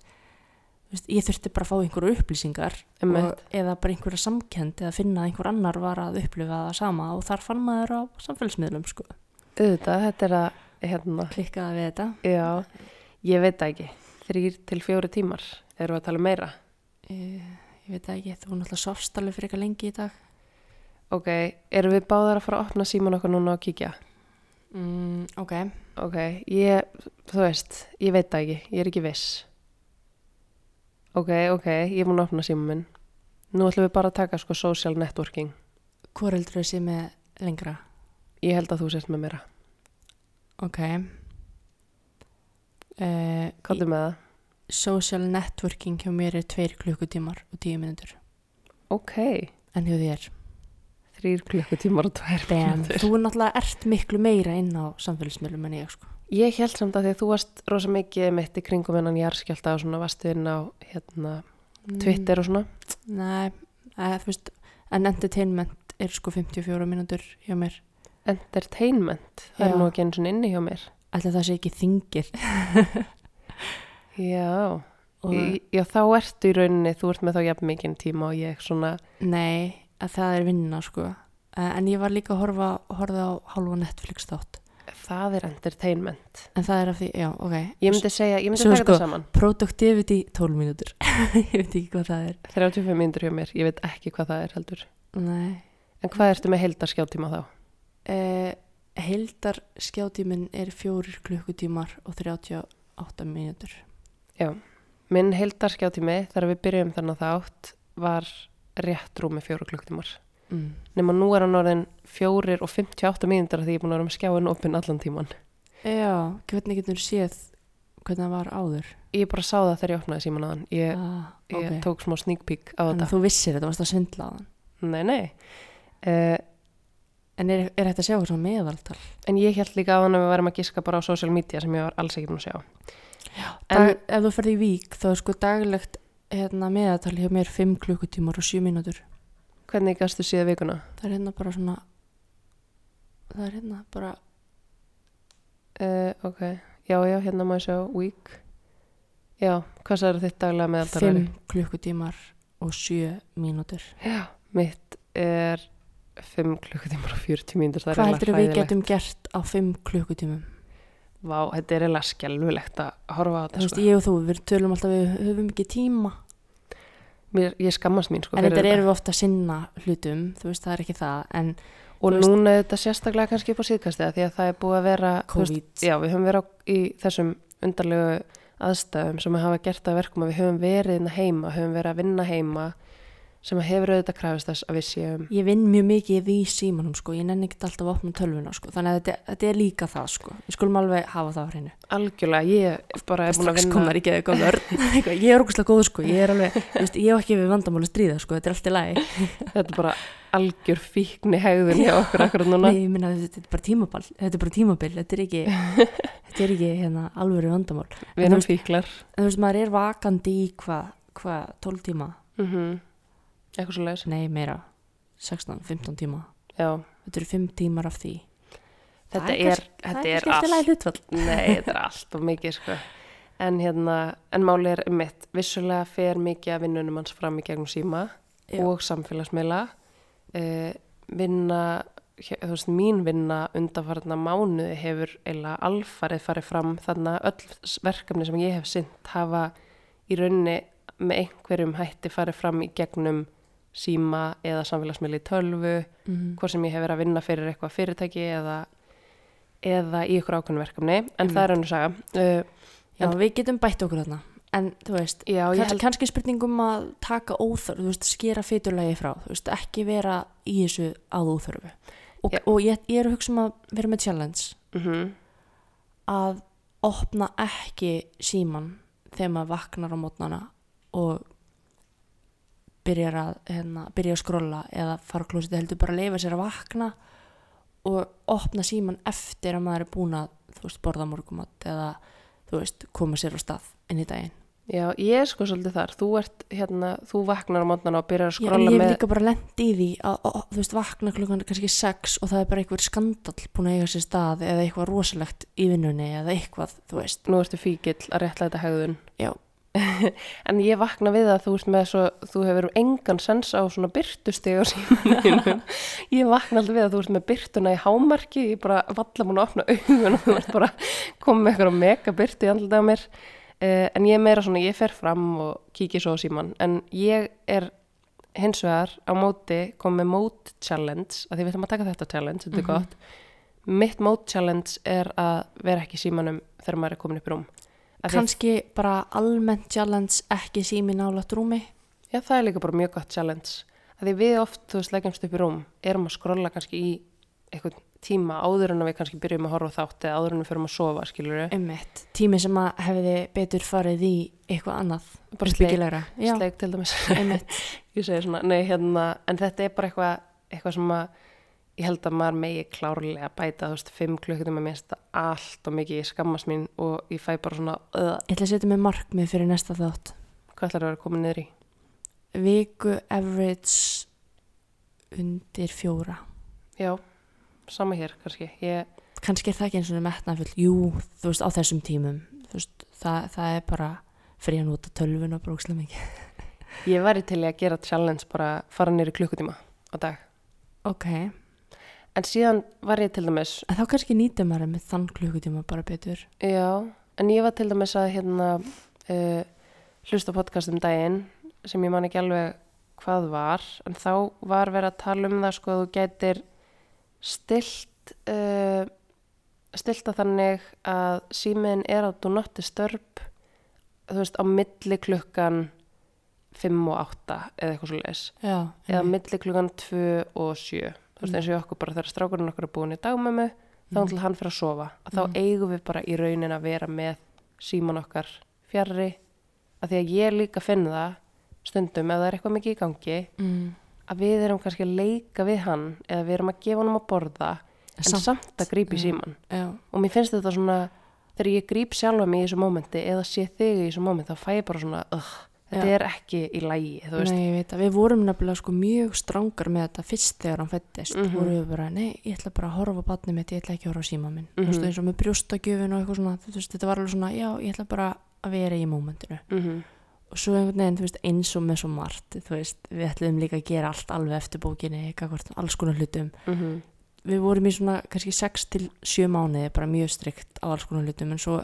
ég þurfti bara að fá einhverju upplýsingar og, eða bara einhverja samkend eða finna að einhver annar var að upplifa það sama og þar fann maður á samfélagsmiðlum sko. Auðvitað, þetta er að hérna, Klikkaði við þetta. já, ég veit ekki þrýr til fjóri tímar, erum við að tala um meira Ég, ég veit ekki, þú náttúrulega sofst alveg fyrir eitthvað lengi í dag. ok, erum við báðar að fara að opna síman okkar núna og kíkja Mm, ok. ok, ég, þú veist ég veit ekki, ég er ekki viss ok, ok ég er búin að opna síman minn nú ætlum við bara að taka sko social networking Hvor heldur þessi með lengra? Ég held að þú sést með mér Ok. Uh, Káttu með það? social networking hjá mér er tveir klukkutímar og tíu minútur. Ok, En hjá þér. þrýr klukkutímar og tvær Damn, mínútur. þú er náttúrulega ert miklu meira inn á samfélagsmiðlum en ég sko. Ég held samt að því að þú varst rosa mikið mitt í kringum hennan jarðskjálta og svona varstu inn á hérna Twitter og svona Nei, eða, þú veist, en entertainment er sko 54 mínútur hjá mér. Entertainment, það er Já. nú ekki eins og inni hjá mér Ætli það sé ekki þingið. Já, Og, í, já þá ertu í rauninni, þú ert með þá jafn mikinn tíma og ég svona nei, að það er vinna sko. En ég var líka að horfa, horfa á hálfa Netflix þátt. Það er entertainment En það er af því, já, ok. Ég myndi segja, ég myndi Svo taka sko- þetta saman Productivity 12 mínútur. ég veit ekki hvað það er. 35 mínútur hjá mér, ég veit ekki hvað það er heldur Nei. En hvað ertu með heildarskjáttíma þá? Eh, heildar skjátíminn er fjórir klukkutímar og 38 mínútur. Minn heildarskjáttími þegar við byrjum þennan þátt var rétt rúmi fjóru klukktímar Mm. nema nú er hann orðin fjórir og 58 mínútur því ég er búin að vera með skjáin opinn allan tíman Já, hvernig getur séð hvernig það var áður? Ég bara sá það þegar ég opnaði síman aðan ég, ah, ég ok. tók smá sneak peek á Þannig þetta að þú vissir þetta, varst að svindla á þann. Nei, nei uh, En er, er hægt að sjá svona meðaltal? En ég held líka á hann að við værum að giska bara á social media sem ég var alls ekki búin að sjá En Dag, ef þú ferði í vík, þá er sko daglegt hérna, meðaltal hjá mér 5 klukkutímar og 7 mínútur. hvernig gastu síða vikuna? Það er hérna bara svona, það er hérna bara, Uh, ok, já, já, hérna má ég sjá week Já, hvað sagður þitt daglega meðaltal 5 væri? klukkutímar og 7 mínútur. Já, mitt er 5 klukkutímar og 40 mínútur Hvað heldur við hræðilegt. getum gert á 5 klukkutímum? Vá, þetta er eiginlega skelfulegt að horfa á Þú þetta veist, sko. ég og þú, við tölum alltaf við höfum ekki tíma. Mér, Ég skammast mín sko en þetta erum við ofta að sinna hlutum, þú veist, það er ekki það. En Og þú veist- núna er þetta sérstaklega kannski upp á síðkastið því að það er búið að vera þú veist. Já, við höfum verið í þessum undarlegu aðstæðum sem hafa gert að verkum að við höfum verið inn heima, höfum verið að vinna heima sem hefur auðvitað krafist þess að við séum ég vinn mjög mikið í símanum, sko. Ég nenni ekki alltaf að opna tölvuna, sko. Þannig að þetta, þetta er líka það, sko. Við skulum alveg hafa það á hreinu. algjörlega, ég bara er að Strax komar ekki eða. Eitthvað, ég er ógustlega góð, sko. Ég er alveg, veist, ég hef ekki við vandamáli stríða, sko. Þetta er allt í lagi. þetta er bara algjör fíkni hegðun hjá okkur akkurat núna Nei, ég minna, þetta er bara tímaball. Þetta er bara tímabil. Þetta er ekki, þetta er ekki, hérna, alvöru vandamál. við erum fíklar En þú veist, maður er vakandi í hvað, hvað, 12 tíma? mm eitthvað svo leiðis Nei, meira. 16, 15 tíma. já, Þetta eru 5 tímar af því. þetta Það er, þetta það er kannski eftir lagi allt hlutfall. nei, þetta er allt og mikið sko. en hérna, en máli er mitt vissulega fer mikið að vinnunum hans fram í gegnum síma Já. og samfélagsmiðla uh, vinna þú veist, mín vinna undanfarnar mánuði hefur eila alfarið farið fram þannig að öll verkefni sem ég hef sint hafa í rauninni með einhverjum hætti farið fram í gegnum síma eða samfélagsmiðli tölvu Mm hvort sem ég hef verið að vinna fyrir eitthvað fyrirtæki eða, eða í ykkur ákveðnu verkefni en Einmitt. það er önnur saga uh, Já, En- við getum bætt okkur þarna. En þú veist, já, ég Kanns, held, kannski spurningum að taka óþörf, þú veist, skera fyturlægi frá, þú veist, ekki vera í þessu að óþörfu. Og, Já. og ég, ég er að hugsa um að vera með challenge mm að opna ekki síman þegar maður vaknar á mótnana og byrjar að, hérna, byrja að skrolla eða fara á klósiti heldur bara að leifa sér að vakna og opna síman eftir að maður er búin að, veist, borða morgumat eða, veist, koma sér á stað inn í daginn. já, ég er sko svolítið þar þú ert hérna, þú vaknar á mótnana og byrjar að Já, skrolla ég hef með líka bara lent í því að, að, þú veist, vakna klukkan kannski sex og það er bara einhver skandall búin að eiga sér stað eða eitthvað rosalegt í vinnunni eða eitthvað, þú veist. nú ertu fíkill að réttla þetta hegðun Já. en ég vakna við að þú veist með svo þú hefur engan sens á svona byrtusteg á símanum. Ég vakna alltaf við að þú veist með byrtuna í hámarki ég bara valla múin að opna augun og þú ert bara komið með eitthvað mega byrtu í andlita á mér. Uh, en ég er meira svona, ég fer fram og kíki svo á síman en ég er hins vegar á móti kom með mót challenge að því við ætlum að taka þetta challenge, þetta er Mhm. gott. Mitt mót challenge er að vera ekki símanum þegar maður er komin upp í rúm. Af Kannski bara almennt challenge ekki sími nálat rúmi. Já, það er líka bara mjög gott challenge. að því við oft, þú veist, leggjumst upp í rúm erum að skrolla kannski í eitthvað tíma áður en við kannski byrjum að horfa þátt eða áður en við förum að sofa, skilur við Einmitt. Tími sem að hefði betur farið í eitthvað annað. bara sleik, uppbyggilegra. Já, sleik til dæmis einmitt. ég segi svona, nei, hérna, en þetta er bara eitthvað, eitthvað sem að ég held að maður megi klárlega bæta, þú veist, fimm klukkutum að minnst allt og mikið, ég skammast mín og ég fæ bara svona, öða, Ég ætla að setja mig markmið fyrir næsta þátt. hvað ætlar að vera komin niður í? viku average undir fjóra Já, sama hér kannski. Ég, kannski er það ekki eins og metnafull jú, þú veist, á þessum tímum veist, það, það er bara fyrir að nota tölvun og brókslega mikið ég væri til að gera challenge bara fara nýri klukkutíma á dag. ok, En síðan var ég til dæmis, en þá kannski nýta maður með þann klukkutíma bara betur. Já, en ég var til dæmis að hérna uh, hlusta podcast um daginn sem ég man ekki alveg hvað var, en þá var verið að tala um það sko að þú gætir stilt, uh, stilt að þannig að símiðin er á do not disturb, þú veist, á milli klukkan 5 og 8 eða eitthvað svo leis. já, eða milli klukkan 2 og 7 þú veist Mm. eins og okkur bara þegar strákurinn okkur er búin í dagmömmu þá Mm. til hann fyrir að sofa að þá Mm. eigum við bara í raunin að vera með síman okkar fjarrri að því að ég líka finn það stundum ef það er eitthvað mikið í gangi mm. að við erum kannski að leika við hann eða við erum að gefa hann að borða en samt, að grípa í já. síman já, og mér finnst þetta svona þegar ég gríp sjálfa mig í þessu mómenti eða sé þig í þessu mómenti þá fæ ég bara svona uh, þetta er ekki í lægi nei, við vorum nefnilega sko mjög strángar með þetta fyrst þegar hann fættist Mhm. vorum við bara, nei, ég ætla bara að horfa á batnið mitt, ég ætla ekki að horfa á síma minn. Þú veist, Mhm. eins og með brjóstagjöfin og eitthvað svona veist, þetta var alveg svona, já, ég ætla bara að vera í mómentinu. Mm og svo einhvern veginn, veist, eins og með svo margt veist, við ætlum líka að gera allt alveg eftir bókinni, eitthvað alls konar hlutum. -hmm. við vorum í svona kannski 6 til 7 mánuði bara mjög strikt á alls konar hlutum en svo,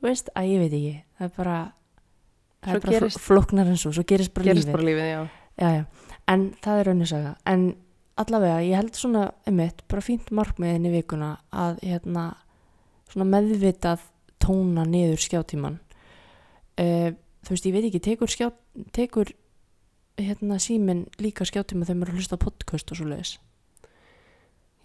þú veist, að ég veit ekki það er bara það er bara gerist- gerist, flóknar en svo, svo gerist bara gerist lífið. bara lífið, já. Já, já. en það er önnisaga en allavega, ég held svona einmitt, bara fínt markmiðin í vikuna að hérna, svona meðvitað tóna niður skjátíman uh, þú veist, ég veit ekki tekur, skjá, tekur hérna símin líka skjátíma þegar maður að hlusta podcast og svo leiðis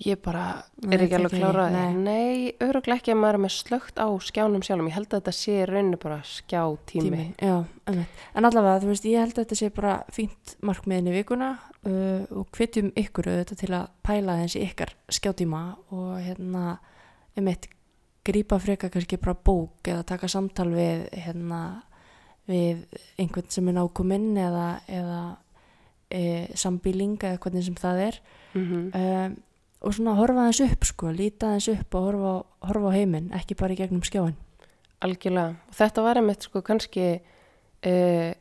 Ég bara er ekki alveg klárað. nei. Nei, öruglega ekki að maður er með slögt á skjánum sjálfum. Ég held að þetta sé rauninu bara skjátími. tími, já, einmitt. en allavega, þú veist, ég held að þetta sé bara fínt markmiðin í vikuna uh, og hvetjum ykkur auðvitað til að pæla þess í ykkar skjátíma og hérna, einmitt grípa freka kannski bara bók eða taka samtal við hérna, við einhvern sem er nákominn eða, eða e, sambíling eða hvernig sem það er Mm um, og svona horfa þess upp sko, líta þess upp og horfa, horfa á heiminn, ekki bara í gegnum skjáin Algjörlega. Og þetta var einmitt sko kannski uh,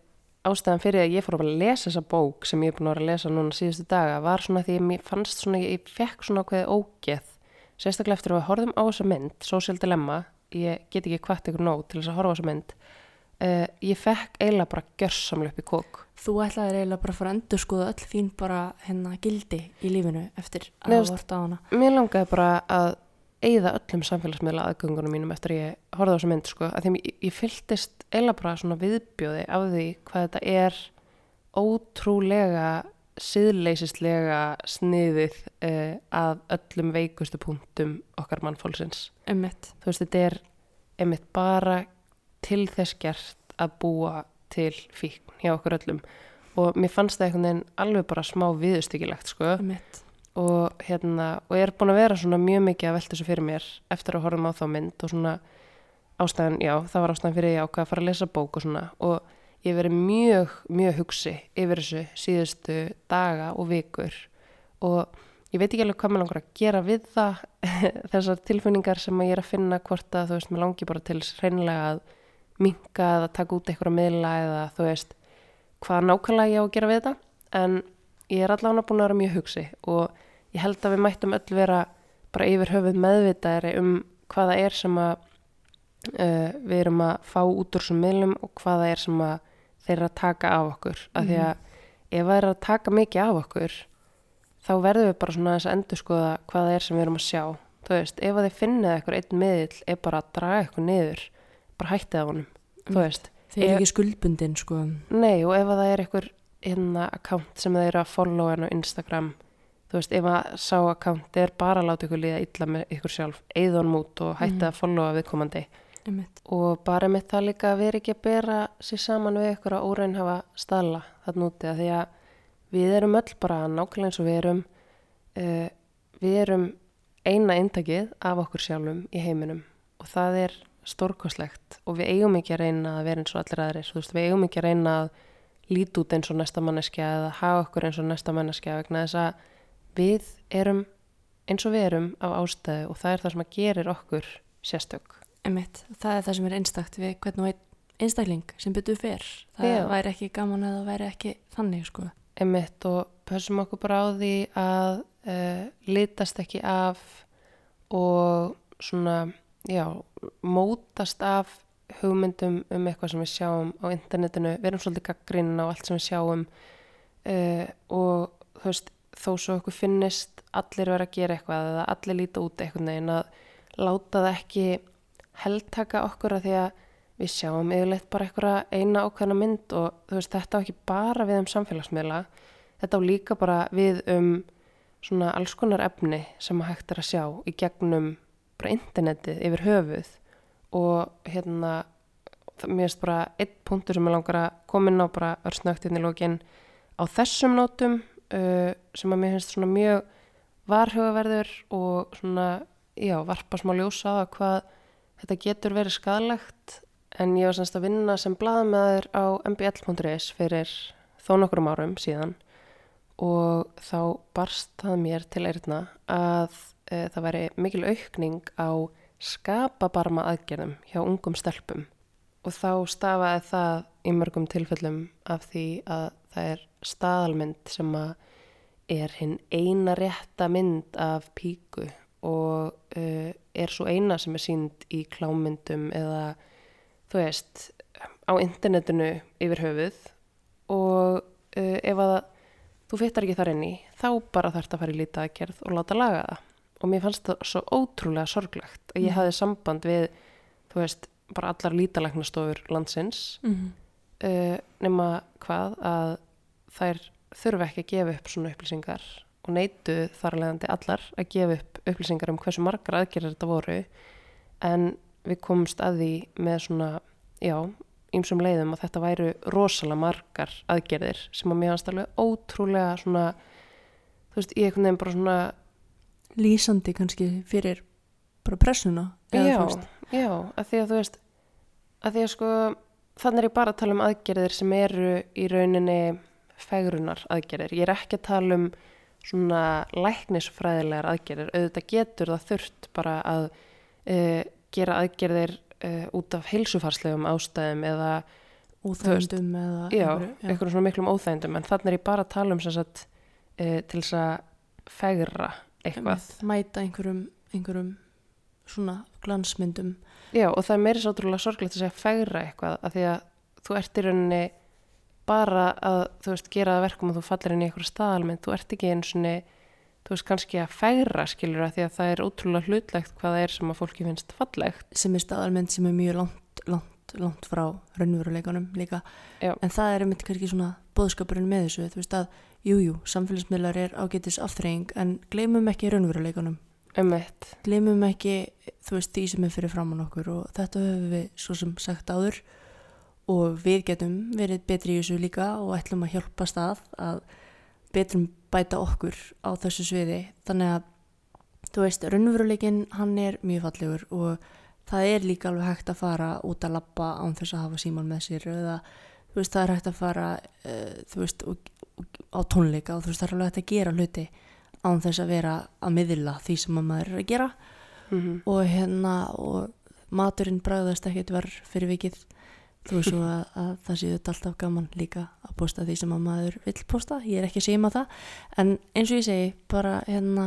ástæðan fyrir að ég fór að lesa þessa bók sem ég er búin að vera að lesa núna síðustu daga var svona því mér fannst svona, ég fekk svona ákveðið ógeð. Sérstaklega eftir að við horfðum á þessa mynd, Social Dilemma, ég get ekki hvart ykkur nóg til þess að horfa á þessa mynd. Uh, ég fekk eiginlega bara gjörsamlega upp í kók. Þú ætlaðir eiginlega bara að fara að endur skoða öll þín bara hérna gildi í lífinu eftir að Nei, hafa veist- vort á hana. Mér langaði bara að eigða öllum samfélagsmiðla aðgöngunum mínum eftir að ég horfði á þessa mynd sko, að því ég, ég fylltist eiginlega bara svona viðbjóði af því hvað þetta er ótrúlega síðleisislega sniðið uh, að öllum veikustu punktum okkar mannfólksins. Þú veist, þetta er einmitt bara til þess gert að búa til fíkn hjá okkur öllum. Og mér fannst það einhvern veginn alveg bara smá viðustykilegt sko. Og hérna og ég er búin að vera svona mjög mikið að velta þessu fyrir mér eftir að horfum á þá mynd og svona ástæðan, já, það var ástæðan fyrir ég ákvað að fara að lesa bók og svona. Og ég verið mjög, mjög hugsi yfir þessu síðustu daga og vikur. Og ég veit ekki alveg hvað mér langar að gera við það þessar tilfinningar sem ég er að finna hvort að þú veist, mér langi bara til hreinlega að minka eða taka út eitthvað miðla eða þú veist hvað nákvæmlega ég á að gera við þetta. En ég er allavega búin að vera mjög hugsi og ég held að við mættum öll vera bara yfir höfuð meðvitaðri um hvaða er sem að uh, við erum að fá út úr þessum miðlum og hvaða er sem að þeir eru að taka af okkur. Af því að ef það er að taka mikið af okkur þá verðum við bara svona að endur skoða hvaða er sem við erum að sjá. Þú veist, ef að þið finnið eitthvað einn miðl er bara að draga eitthvað niður bara hættið á honum, þú veist Þeir eru ekki skuldbundin sko. Nei og ef að það er einhver hérna account sem þeir eru að followa en á Instagram þú veist ef að sá account er bara láta ykkur líða illa með ykkur sjálf eigðan mút og hætti Mhm. að followa viðkomandi Emmitt. og bara með það líka að vera ekki að bera sér saman við ykkur að óraunhafa staðla þarna úti að því að við erum öll bara nákvæmlega eins og við erum uh, við erum eina eintakið af okkur sjálfum í heiminum og það er stórkostlegt og við eigum ekki að reyna að vera eins og allir aðrir, þú veist, við eigum ekki að reyna að lít út eins og næsta manneskja eða hafa okkur eins og næsta manneskja vegna þess að við erum eins og við erum af ástæðu og það er það sem að gerir okkur sérstök. Einmitt, það er það sem er einstakt við hvern og einn einstakling sem byttu fyrr. Það Já. væri ekki gaman eða væri ekki þannig, sko. Einmitt og pössum okkur bara á því að uh, litast ekki af og svona, já, mótast af hugmyndum um eitthvað sem við sjáum á internetinu. Við erum svolítið gaggrinn á allt sem við sjáum uh, og þú veist, þó svo okkur finnist allir vera að gera eitthvað eða allir líta út eitthvað neginn að láta það ekki heldtaka okkur að því að við sjáum yfirleitt bara eitthvað eina ákveðna mynd og þú veist þetta á ekki bara við um samfélagsmiðla þetta á líka bara við um svona alls konar efni sem að hægt er að sjá í gegnum bara internetið yfir höfuð og hérna mér finnst bara einn punktur sem ég langar að koma inn á bara örsnögt inn í lókin á þessum nótum uh, sem að mér finnst svona mjög varhugaverður og svona, já, varpa smá ljósa á hvað þetta getur verið skadalegt en ég var semst að vinna sem blaðamæður á mbl.is fyrir þó nokkrum árum síðan og þá barst það mér til eirna að e, það væri mikil aukning á skapabarma aðgerðum hjá ungum stelpum. Og þá stafaði það í mörgum tilfellum af því að það er staðalmynd sem er hinn eina rétta mynd af píku og uh, er svo eina sem er sínd í klámyndum eða þú veist á internetinu yfir höfuð. Og uh, ef að þú fyttar ekki þar inn í þá bara þarf að fara í lítið aðgerð og láta laga það og mér fannst það svo ótrúlega sorglegt að ég Mhm. hafði samband við þú veist bara allar lítalæknastofur landsins Mm -hmm. uh, nema hvað að þær þurfa ekki að gefa upp svona upplýsingar og neytu þar leðandi allar að gefa upp upplýsingar um hversu margar aðgerðir þetta voru en við komumst að því með svona, já, ýmsum leiðum að þetta væru rosalega margar aðgerðir sem að mér fannst alveg ótrúlega svona, þú veist, ég einhvern veginn bara svona, Lýsandi kannski fyrir bara pressuna. eða já, já, að því að þú veist, að því að sko, þannig er ég bara að tala um aðgerðir sem eru í rauninni fegrunar aðgerðir. Ég er ekki að tala um svona læknisfræðilegar aðgerðir. Auðvitað getur það þurft bara að uh, gera aðgerðir uh, út af heilsufarslegum ástæðum eða Úþægndum eða... já, einhverju, einhverjum svona miklum óþægindum. En þannig er ég bara að tala um sagt, uh, til þess að fegra eitthvað. Mæta einhverjum, einhverjum svona glansmyndum. Já, og það er meiri svo trúlega sorglegt að segja fegra eitthvað að því að þú ert í rauninni bara að, þú veist, gera það verkum að þú fallir inn í einhverja staðalmynd, þú ert ekki eins og þú veist, kannski að fegra skilur að því að það er ótrúlega hlutlegt hvað það er sem að fólki finnst fallegt. sem er staðalmynd sem er mjög langt, langt, langt frá raunveruleikunum líka Já. en það er einmitt kannski svona bóðskapurinn með þessu, þú veist að jújú, jú, samfélagsmiðlar er ágætis afþreying en gleymum ekki raunveruleikunum Ömmett, gleymum ekki, þú veist, því sem er fyrir framann okkur og þetta höfum við svo sem sagt áður. Og við getum verið betri í þessu líka og ætlum að hjálpa stað að betrum bæta okkur á þessu sviði. Þannig að, þú veist, raunveruleikin hann er mjög fallegur og það er líka alveg hægt að fara út að labba án þess að hafa síman með sér eða, þú veist, það er hægt að fara uh, þú veist, og, á tónleika og þú veist, það er alveg hægt að gera hluti án þess að vera að miðla því sem að maður er að gera. Mm og hérna og maturinn bræðast ekkert verð fyrir vikið. Þú veist svo að, að það séu þetta alltaf gaman líka að posta því sem að maður vill posta, ég er ekki að maður það. En eins og ég segi, bara hérna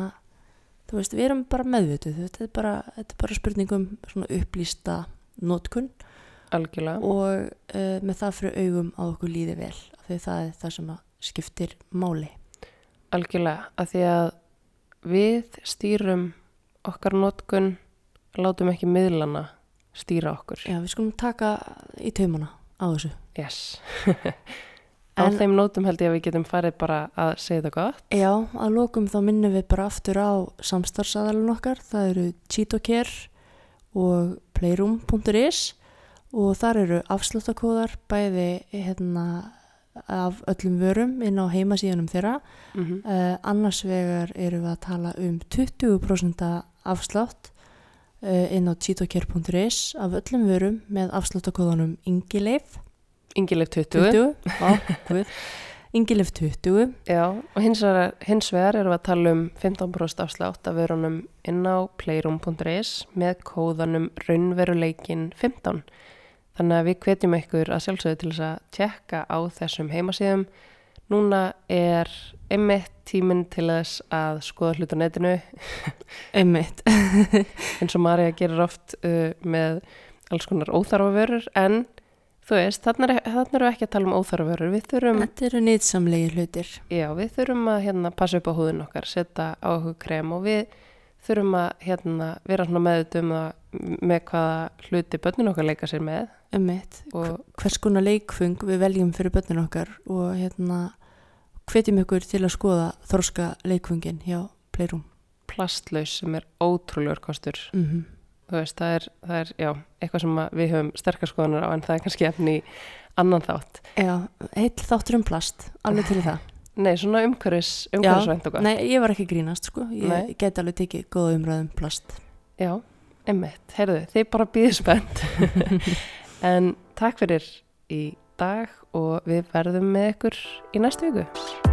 þú veist, við erum bara meðvituð. Þetta er bara, þetta er bara spurningum svona upplýsta nótkun algjörlega. og uh, með það fyrir augum að okkur líði vel. Því það er það sem að skiptir máli Algjörlega, að því að við stýrum okkar notkun, látum ekki miðlana stýra okkur. Já, við skulum taka í taumana á þessu Yes. Á En- þeim nótum held ég að við getum farið bara að segja þetta gott. Já, að lókum þá minnum við bara aftur á samstarfsaðalun okkar. Það eru Cheetocare og playroom.is og þar eru afsláttakóðar bæði hérna af öllum vörum inn á heimasíðunum þeirra. Mm -hmm. Uh, annars vegar eru við að tala um 20% afslátt uh, inn á cheetocare.is af öllum vörum með afsláttakóðanum Ingileif Ingilif 20. 20, á, guð, Ingilif 20, Já, og hins vegar, hins vegar erum við að tala um 15% afslátt af verunum inn á playroom.is með kóðanum raunveruleikin 15. Þannig að við hvetjum ykkur að sjálfsögðu til þess að tjekka á þessum heimasíðum. Núna er einmitt tíminn til þess að skoða hlut á netinu einmitt, eins og Marja gerir oft uh, með alls konar óþarfa vörur en þú veist, er- erum við ekki að tala um óþarfa vörur. Við þurfum þetta eru nýtsamlegi hlutir. Já, við þurfum að hérna, passa upp á húðin okkar, setja á okkur krem og við þurfum að hérna, vera meðutum með hvaða hluti börnin okkar leika sér með Einmitt, og hvers konar leikfung við veljum fyrir börnin okkar og hérna hvetjum ykkur til að skoða þorska leikfungin hjá Playroom. plastlaus sem er ótrúlegur kostur. Mm Þú veist, það er, það er já, eitthvað sem við höfum sterkar skoðanar á en það er kannski efni í annan þátt. Já, heill þáttur um plast, alveg til það. Nei, svona umhverfis, umhverfisvænt og gott. Nei, ég var ekki grínast sko, ég Nei. geti alveg tekið góða umræðum plast. Já, emmitt, heyrðu, þið bara býðið spennt. en takk fyrir í dag og við verðum með ykkur í næstu viku.